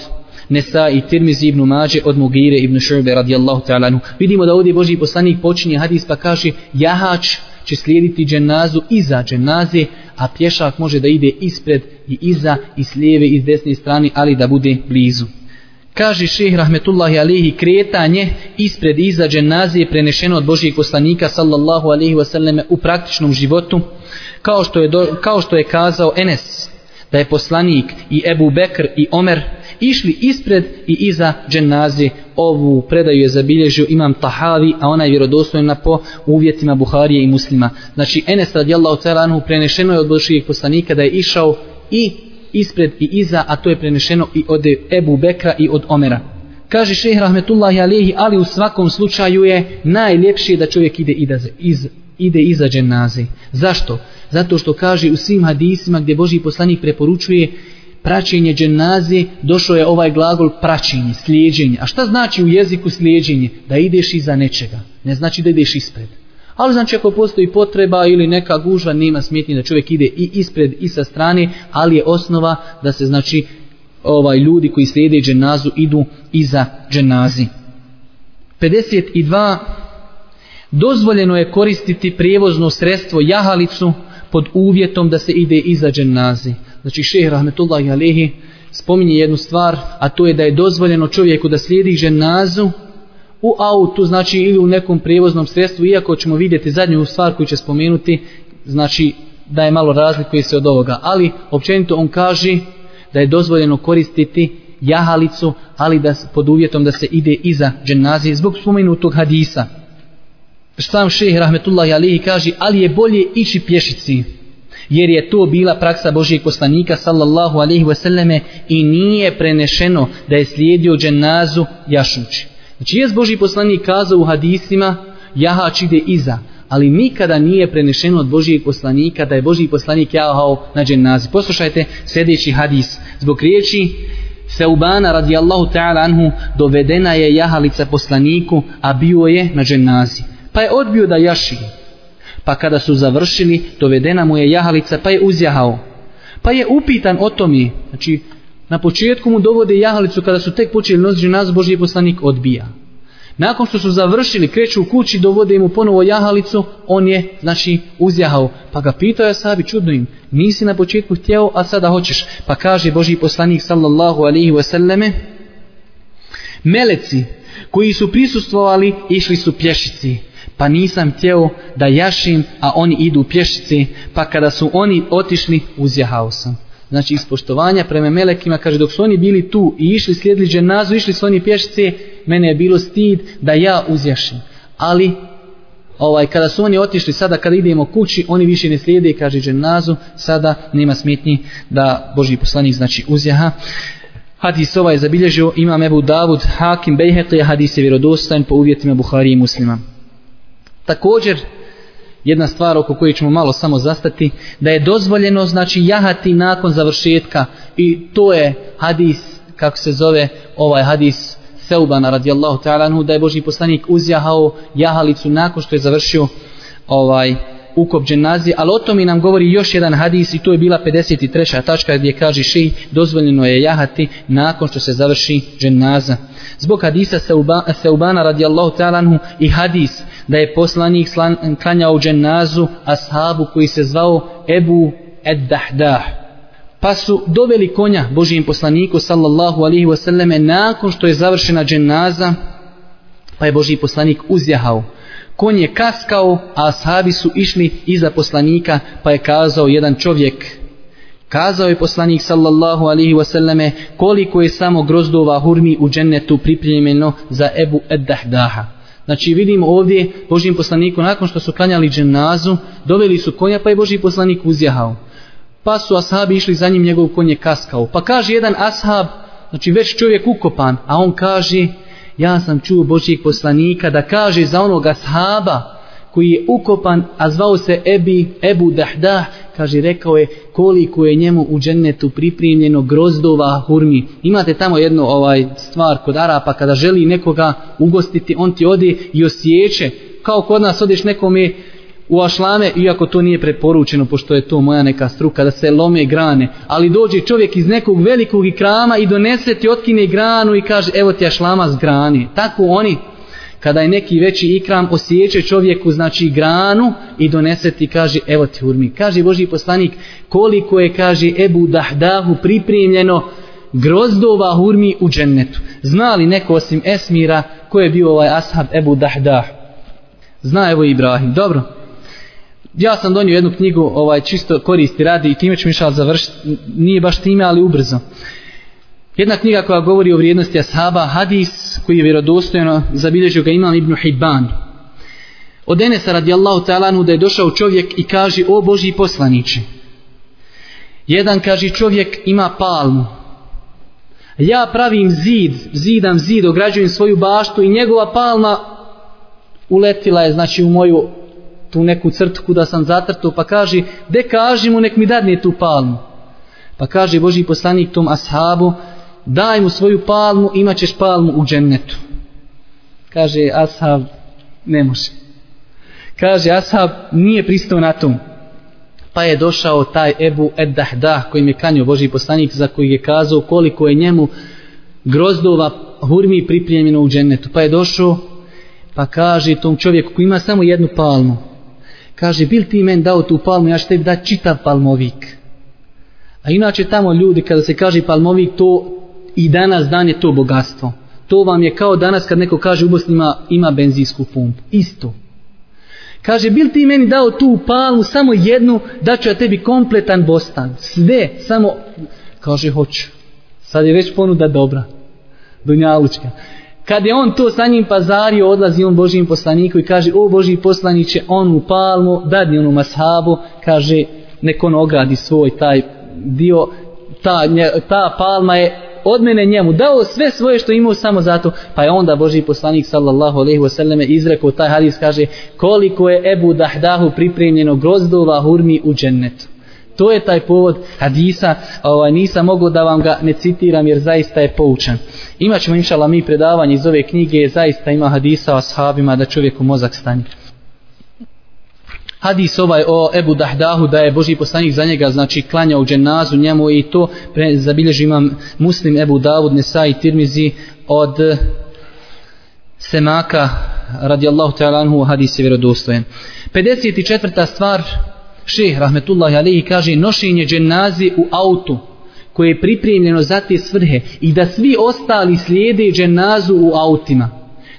Nesa i Tirmizi ibn Mađe od Mugire ibn Šurbe radijallahu ta'ala. Vidimo da ovdje Boži poslanik počinje hadis pa kaže jahač će slijediti dženazu iza dženaze, a pješak može da ide ispred i iza i s lijeve i s desne strane, ali da bude blizu. Kaže šeh rahmetullahi alihi kretanje ispred iza dženazije prenešeno od Božijeg poslanika sallallahu alihi wasallame u praktičnom životu kao što je, do, kao što je kazao Enes da je poslanik i Ebu Bekr i Omer išli ispred i iza dženazije. Ovu predaju je zabilježio imam Tahavi a ona je vjerodostojna po uvjetima Buharije i muslima. Znači Enes radijallahu ta'ala anhu prenešeno je od Božijeg poslanika da je išao i ispred i iza, a to je prenešeno i od Ebu Bekra i od Omera. Kaže šehr Rahmetullahi Alihi, ali u svakom slučaju je najljepše da čovjek ide, ide, iz, ide iza dženaze. Zašto? Zato što kaže u svim hadisima gdje Boži poslanik preporučuje praćenje dženaze, došao je ovaj glagol praćenje, slijedženje. A šta znači u jeziku slijedženje? Da ideš iza nečega. Ne znači da ideš ispred. Ali znači ako postoji potreba ili neka gužva, nema smetnje da čovjek ide i ispred i sa strane, ali je osnova da se znači ovaj ljudi koji slijede dženazu idu iza dženazi. 52. Dozvoljeno je koristiti prijevozno sredstvo jahalicu pod uvjetom da se ide iza dženazi. Znači šehr Rahmetullahi Alehi spominje jednu stvar, a to je da je dozvoljeno čovjeku da slijedi dženazu u autu, znači ili u nekom prijevoznom sredstvu, iako ćemo vidjeti zadnju stvar koju će spomenuti, znači da je malo razlikuje se od ovoga. Ali općenito on kaže da je dozvoljeno koristiti jahalicu, ali da pod uvjetom da se ide iza dženazije zbog spomenutog hadisa. Sam šeh rahmetullahi alihi kaže, ali je bolje ići pješici, jer je to bila praksa Božijeg poslanika sallallahu alaihi wasallame i nije prenešeno da je slijedio dženazu jašući. Znači je Boži poslanik kazao u hadisima jahač ide iza, ali nikada nije prenešeno od Božijeg poslanika da je Božji poslanik jahao na dženazi. Poslušajte sljedeći hadis. Zbog riječi Seubana radijallahu ta'ala anhu dovedena je jahalica poslaniku, a bio je na dženazi. Pa je odbio da jaši. Pa kada su završili, dovedena mu je jahalica, pa je uzjahao. Pa je upitan o tome, znači Na početku mu dovode jahalicu kada su tek počeli nositi nas Božji poslanik odbija. Nakon što su završili, kreću u kući, dovode mu ponovo jahalicu, on je, znači, uzjahao. Pa ga pitao je sabi, čudno im, nisi na početku htjeo, a sada hoćeš. Pa kaže Božji poslanik, sallallahu alihi wasallame, meleci koji su prisustvovali, išli su pješici. Pa nisam htjeo da jašim, a oni idu pješici, pa kada su oni otišli, uzjahao sam znači ispoštovanja prema melekima, kaže dok su oni bili tu i išli slijedili dženazu, išli su oni pješice, mene je bilo stid da ja uzjašim. Ali, ovaj, kada su oni otišli, sada kada idemo kući, oni više ne slijede, kaže dženazu, sada nema smetnji da Boži poslanik znači uzjaha. Hadis ovaj je zabilježio imam Ebu Davud, Hakim Bejheqi, hadis je vjerodostan po uvjetima Buhari i muslima. Također, jedna stvar oko koje ćemo malo samo zastati, da je dozvoljeno znači jahati nakon završetka i to je hadis kako se zove ovaj hadis Seubana radijallahu ta'ala anhu da je Boži poslanik uzjahao jahalicu nakon što je završio ovaj ukop dženazi, ali o tome nam govori još jedan hadis i to je bila 53. tačka gdje kaže ši dozvoljeno je jahati nakon što se završi dženaza. Zbog hadisa Seubana radijallahu ta'ala anhu i hadis da je poslanik klanjao dženazu ashabu koji se zvao Ebu Eddahdah. Pa su doveli konja Božijem poslaniku sallallahu alihi wasallame nakon što je završena dženaza pa je Božiji poslanik uzjahao konj je kaskao, a ashabi su išli iza poslanika, pa je kazao jedan čovjek, kazao je poslanik sallallahu alihi wasallame, koliko je samo grozdova hurmi u džennetu pripremljeno za Ebu Eddahdaha. Znači vidimo ovdje Božim poslaniku, nakon što su klanjali dženazu, doveli su konja, pa je Boži poslanik uzjahao. Pa su ashabi išli za njim, njegov konj je kaskao. Pa kaže jedan ashab, znači već čovjek ukopan, a on kaže, ja sam čuo Božijeg poslanika da kaže za onoga ashaba koji je ukopan, a zvao se Ebi, Ebu Dahdah, kaže, rekao je koliko je njemu u džennetu pripremljeno grozdova hurmi. Imate tamo jednu ovaj stvar kod Arapa, kada želi nekoga ugostiti, on ti ode i osjeće, kao kod nas odeš nekome, u ašlame, iako to nije preporučeno, pošto je to moja neka struka, da se lome grane, ali dođe čovjek iz nekog velikog ikrama i donese ti, otkine granu i kaže, evo ti ašlama s grani. Tako oni, kada je neki veći ikram, osjeće čovjeku, znači granu i donese ti, kaže, evo ti urmi. Kaže Boži poslanik, koliko je, kaže, Ebu Dahdahu pripremljeno grozdova hurmi u džennetu. Zna li neko osim Esmira, ko je bio ovaj ashab Ebu Dahdah? Zna evo Ibrahim. Dobro, ja sam donio jednu knjigu ovaj čisto koristi radi i time ću mišal završiti nije baš time ali ubrzo jedna knjiga koja govori o vrijednosti ashaba hadis koji je vjerodostojno zabilježio ga imam Ibn Hibban od Enesa radijallahu ta'alanu da je došao čovjek i kaže o Boži poslaniće jedan kaže čovjek ima palmu ja pravim zid zidam zid ograđujem svoju baštu i njegova palma uletila je znači u moju tu neku crtu kuda sam zatrtao, pa kaže, de kaži mu, nek mi dadne tu palmu. Pa kaže Boži poslanik tom ashabu, daj mu svoju palmu, imat ćeš palmu u džennetu. Kaže ashab, ne može. Kaže ashab, nije pristao na tom. Pa je došao taj Ebu Eddahdah, kojim je kanio Boži poslanik, za koji je kazao koliko je njemu grozdova hurmi pripremljeno u džennetu. Pa je došao, pa kaže tom čovjeku koji ima samo jednu palmu, kaže, bil ti men dao tu palmu, ja ću tebi dati čitav palmovik. A inače tamo ljudi, kada se kaže palmovik, to i danas dan je to bogatstvo. To vam je kao danas kad neko kaže u Bosni ima, ima benzinsku pumpu. Isto. Kaže, bil ti meni dao tu palmu, samo jednu, da ću ja tebi kompletan bostan. Sve, samo, kaže, hoću. Sad je već ponuda dobra. Dunjalučka. Kad je on to sa njim pazario, odlazi on Božijim poslaniku i kaže, o Božiji poslaniće, on u palmu, dadni onu mashabu, kaže, nek on ogradi svoj taj dio, ta, ta palma je od mene njemu, dao sve svoje što imao samo zato, pa je onda Boži poslanik sallallahu alaihi wasallam izrekao taj hadis, kaže, koliko je Ebu Dahdahu pripremljeno grozdova hurmi u džennetu. To je taj povod hadisa, ovaj, nisam mogao da vam ga ne citiram jer zaista je poučan. Imaćemo inšala mi predavanje iz ove knjige, zaista ima hadisa o ashabima da čovjeku mozak stanje. Hadis ovaj o Ebu Dahdahu da je Boži poslanik za njega znači klanja u dženazu njemu i to pre, zabilježi imam muslim Ebu Davud Nesai Tirmizi od Semaka radijallahu ta'ala anhu hadis je vjerodostojen. 54. stvar šeh rahmetullahi alihi kaže nošenje dženazi u autu koje je pripremljeno za te svrhe i da svi ostali slijede dženazu u autima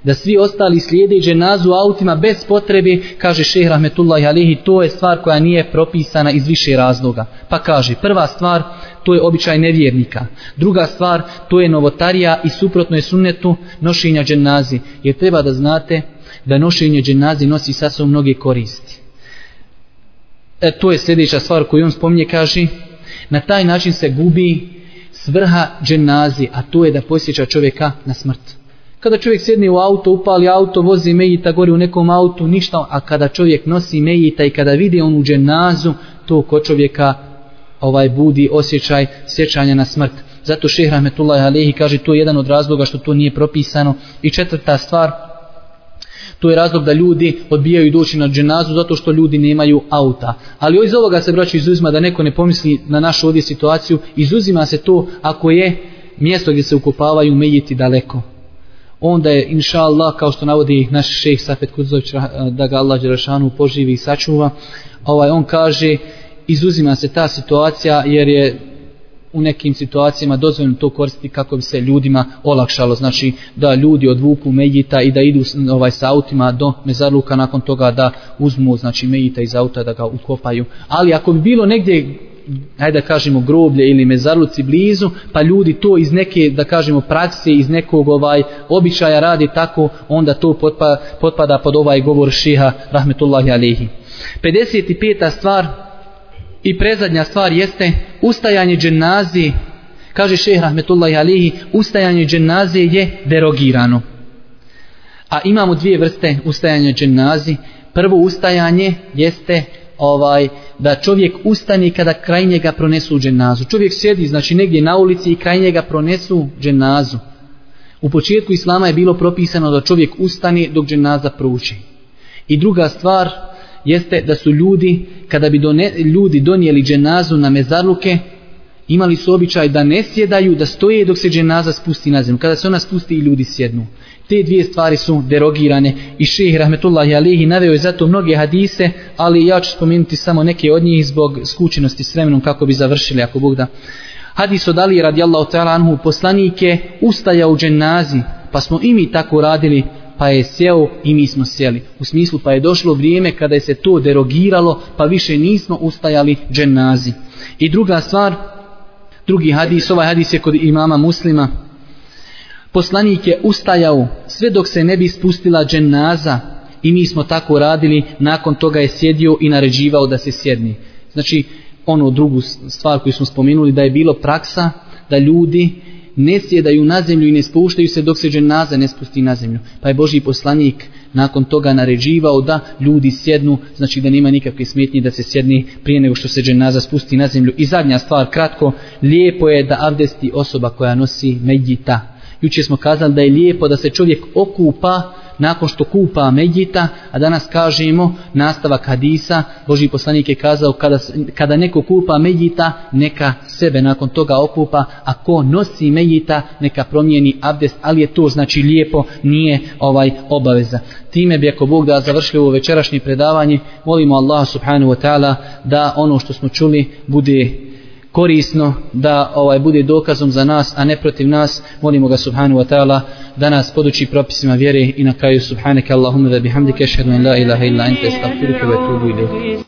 da svi ostali slijede dženazu autima bez potrebe kaže šeh rahmetullahi Alehi, to je stvar koja nije propisana iz više razloga. Pa kaže prva stvar to je običaj nevjernika. Druga stvar to je novotarija i suprotno je sunnetu nošenja dženazi jer treba da znate da nošenje dženazi nosi sasvom mnoge koristi. E, to je sljedeća stvar koju on spominje, kaže, na taj način se gubi svrha dženazi, a to je da posjeća čovjeka na smrt. Kada čovjek sjedne u auto, upali auto, vozi mejita gori u nekom autu, ništa, a kada čovjek nosi mejita i kada vidi onu dženazu, to kod čovjeka ovaj budi osjećaj sjećanja na smrt. Zato šehr Rahmetullah Alehi kaže to je jedan od razloga što to nije propisano. I četvrta stvar, to je razlog da ljudi odbijaju doći na dženazu zato što ljudi nemaju auta. Ali iz ovoga se braću izuzima da neko ne pomisli na našu ovdje situaciju, izuzima se to ako je mjesto gdje se ukopavaju mejiti daleko. Onda je, inša Allah, kao što navodi naš šejh Safet Kudzović, eh, da ga Allah Đerašanu poživi i sačuva, ovaj, on kaže, izuzima se ta situacija jer je u nekim situacijama dozvoljeno to koristiti kako bi se ljudima olakšalo, znači da ljudi odvuku Mejita i da idu ovaj sa autima do mezarluka nakon toga da uzmu znači Mejita iz auta da ga ukopaju. Ali ako bi bilo negdje hajde da kažemo groblje ili mezarluci blizu, pa ljudi to iz neke, da kažemo, prakse, iz nekog ovaj običaja radi tako, onda to potpa, potpada pod ovaj govor šiha, rahmetullahi alihi. 55. stvar, I prezadnja stvar jeste ustajanje dženazi, kaže šehr Rahmetullahi Alihi, ustajanje dženazi je derogirano. A imamo dvije vrste ustajanja dženazi. Prvo ustajanje jeste ovaj da čovjek ustani kada kraj njega pronesu dženazu. Čovjek sjedi znači negdje na ulici i kraj njega pronesu dženazu. U početku islama je bilo propisano da čovjek ustani dok dženaza prouči. I druga stvar, jeste da su ljudi, kada bi done, ljudi donijeli dženazu na mezarluke, imali su običaj da ne sjedaju, da stoje dok se dženaza spusti na zemlju. Kada se ona spusti i ljudi sjednu. Te dvije stvari su derogirane i šeheh rahmetullahi alihi naveo je zato mnoge hadise, ali ja ću spomenuti samo neke od njih zbog skučenosti s vremenom kako bi završili ako Bog da. Hadis od Ali radijallahu ta'ala anhu poslanike ustaja u dženazi, pa smo i mi tako radili pa je sjeo i mi smo sjeli. U smislu pa je došlo vrijeme kada je se to derogiralo, pa više nismo ustajali dženazi. I druga stvar, drugi hadis, ovaj hadis je kod imama muslima, poslanik je ustajao sve dok se ne bi spustila dženaza i mi smo tako radili, nakon toga je sjedio i naređivao da se sjedni. Znači, ono drugu stvar koju smo spomenuli, da je bilo praksa da ljudi ne sjedaju na zemlju i ne spuštaju se dok se dženaza ne spusti na zemlju. Pa je Boži poslanik nakon toga naređivao da ljudi sjednu, znači da nema nikakve smetnje da se sjedni prije nego što se dženaza spusti na zemlju. I zadnja stvar, kratko, lijepo je da avdesti osoba koja nosi medjita. Juče smo kazali da je lijepo da se čovjek okupa nakon što kupa Medjita, a danas kažemo nastavak hadisa, Boži poslanik je kazao kada, kada neko kupa Medjita, neka sebe nakon toga okupa, a ko nosi Medjita, neka promijeni abdest, ali je to znači lijepo, nije ovaj obaveza. Time bi ako Bog da završili ovo večerašnje predavanje, molimo Allah subhanahu wa ta'ala da ono što smo čuli bude korisno da ovaj bude dokazom za nas a ne protiv nas. Molimo ga subhanahu wa ta'ala da nas poduči propisima vjere i na kraju subhanaka allahumma wa bihamdika ashhadu an la ilaha illa ente astaghfiruka wa atubu ilayk.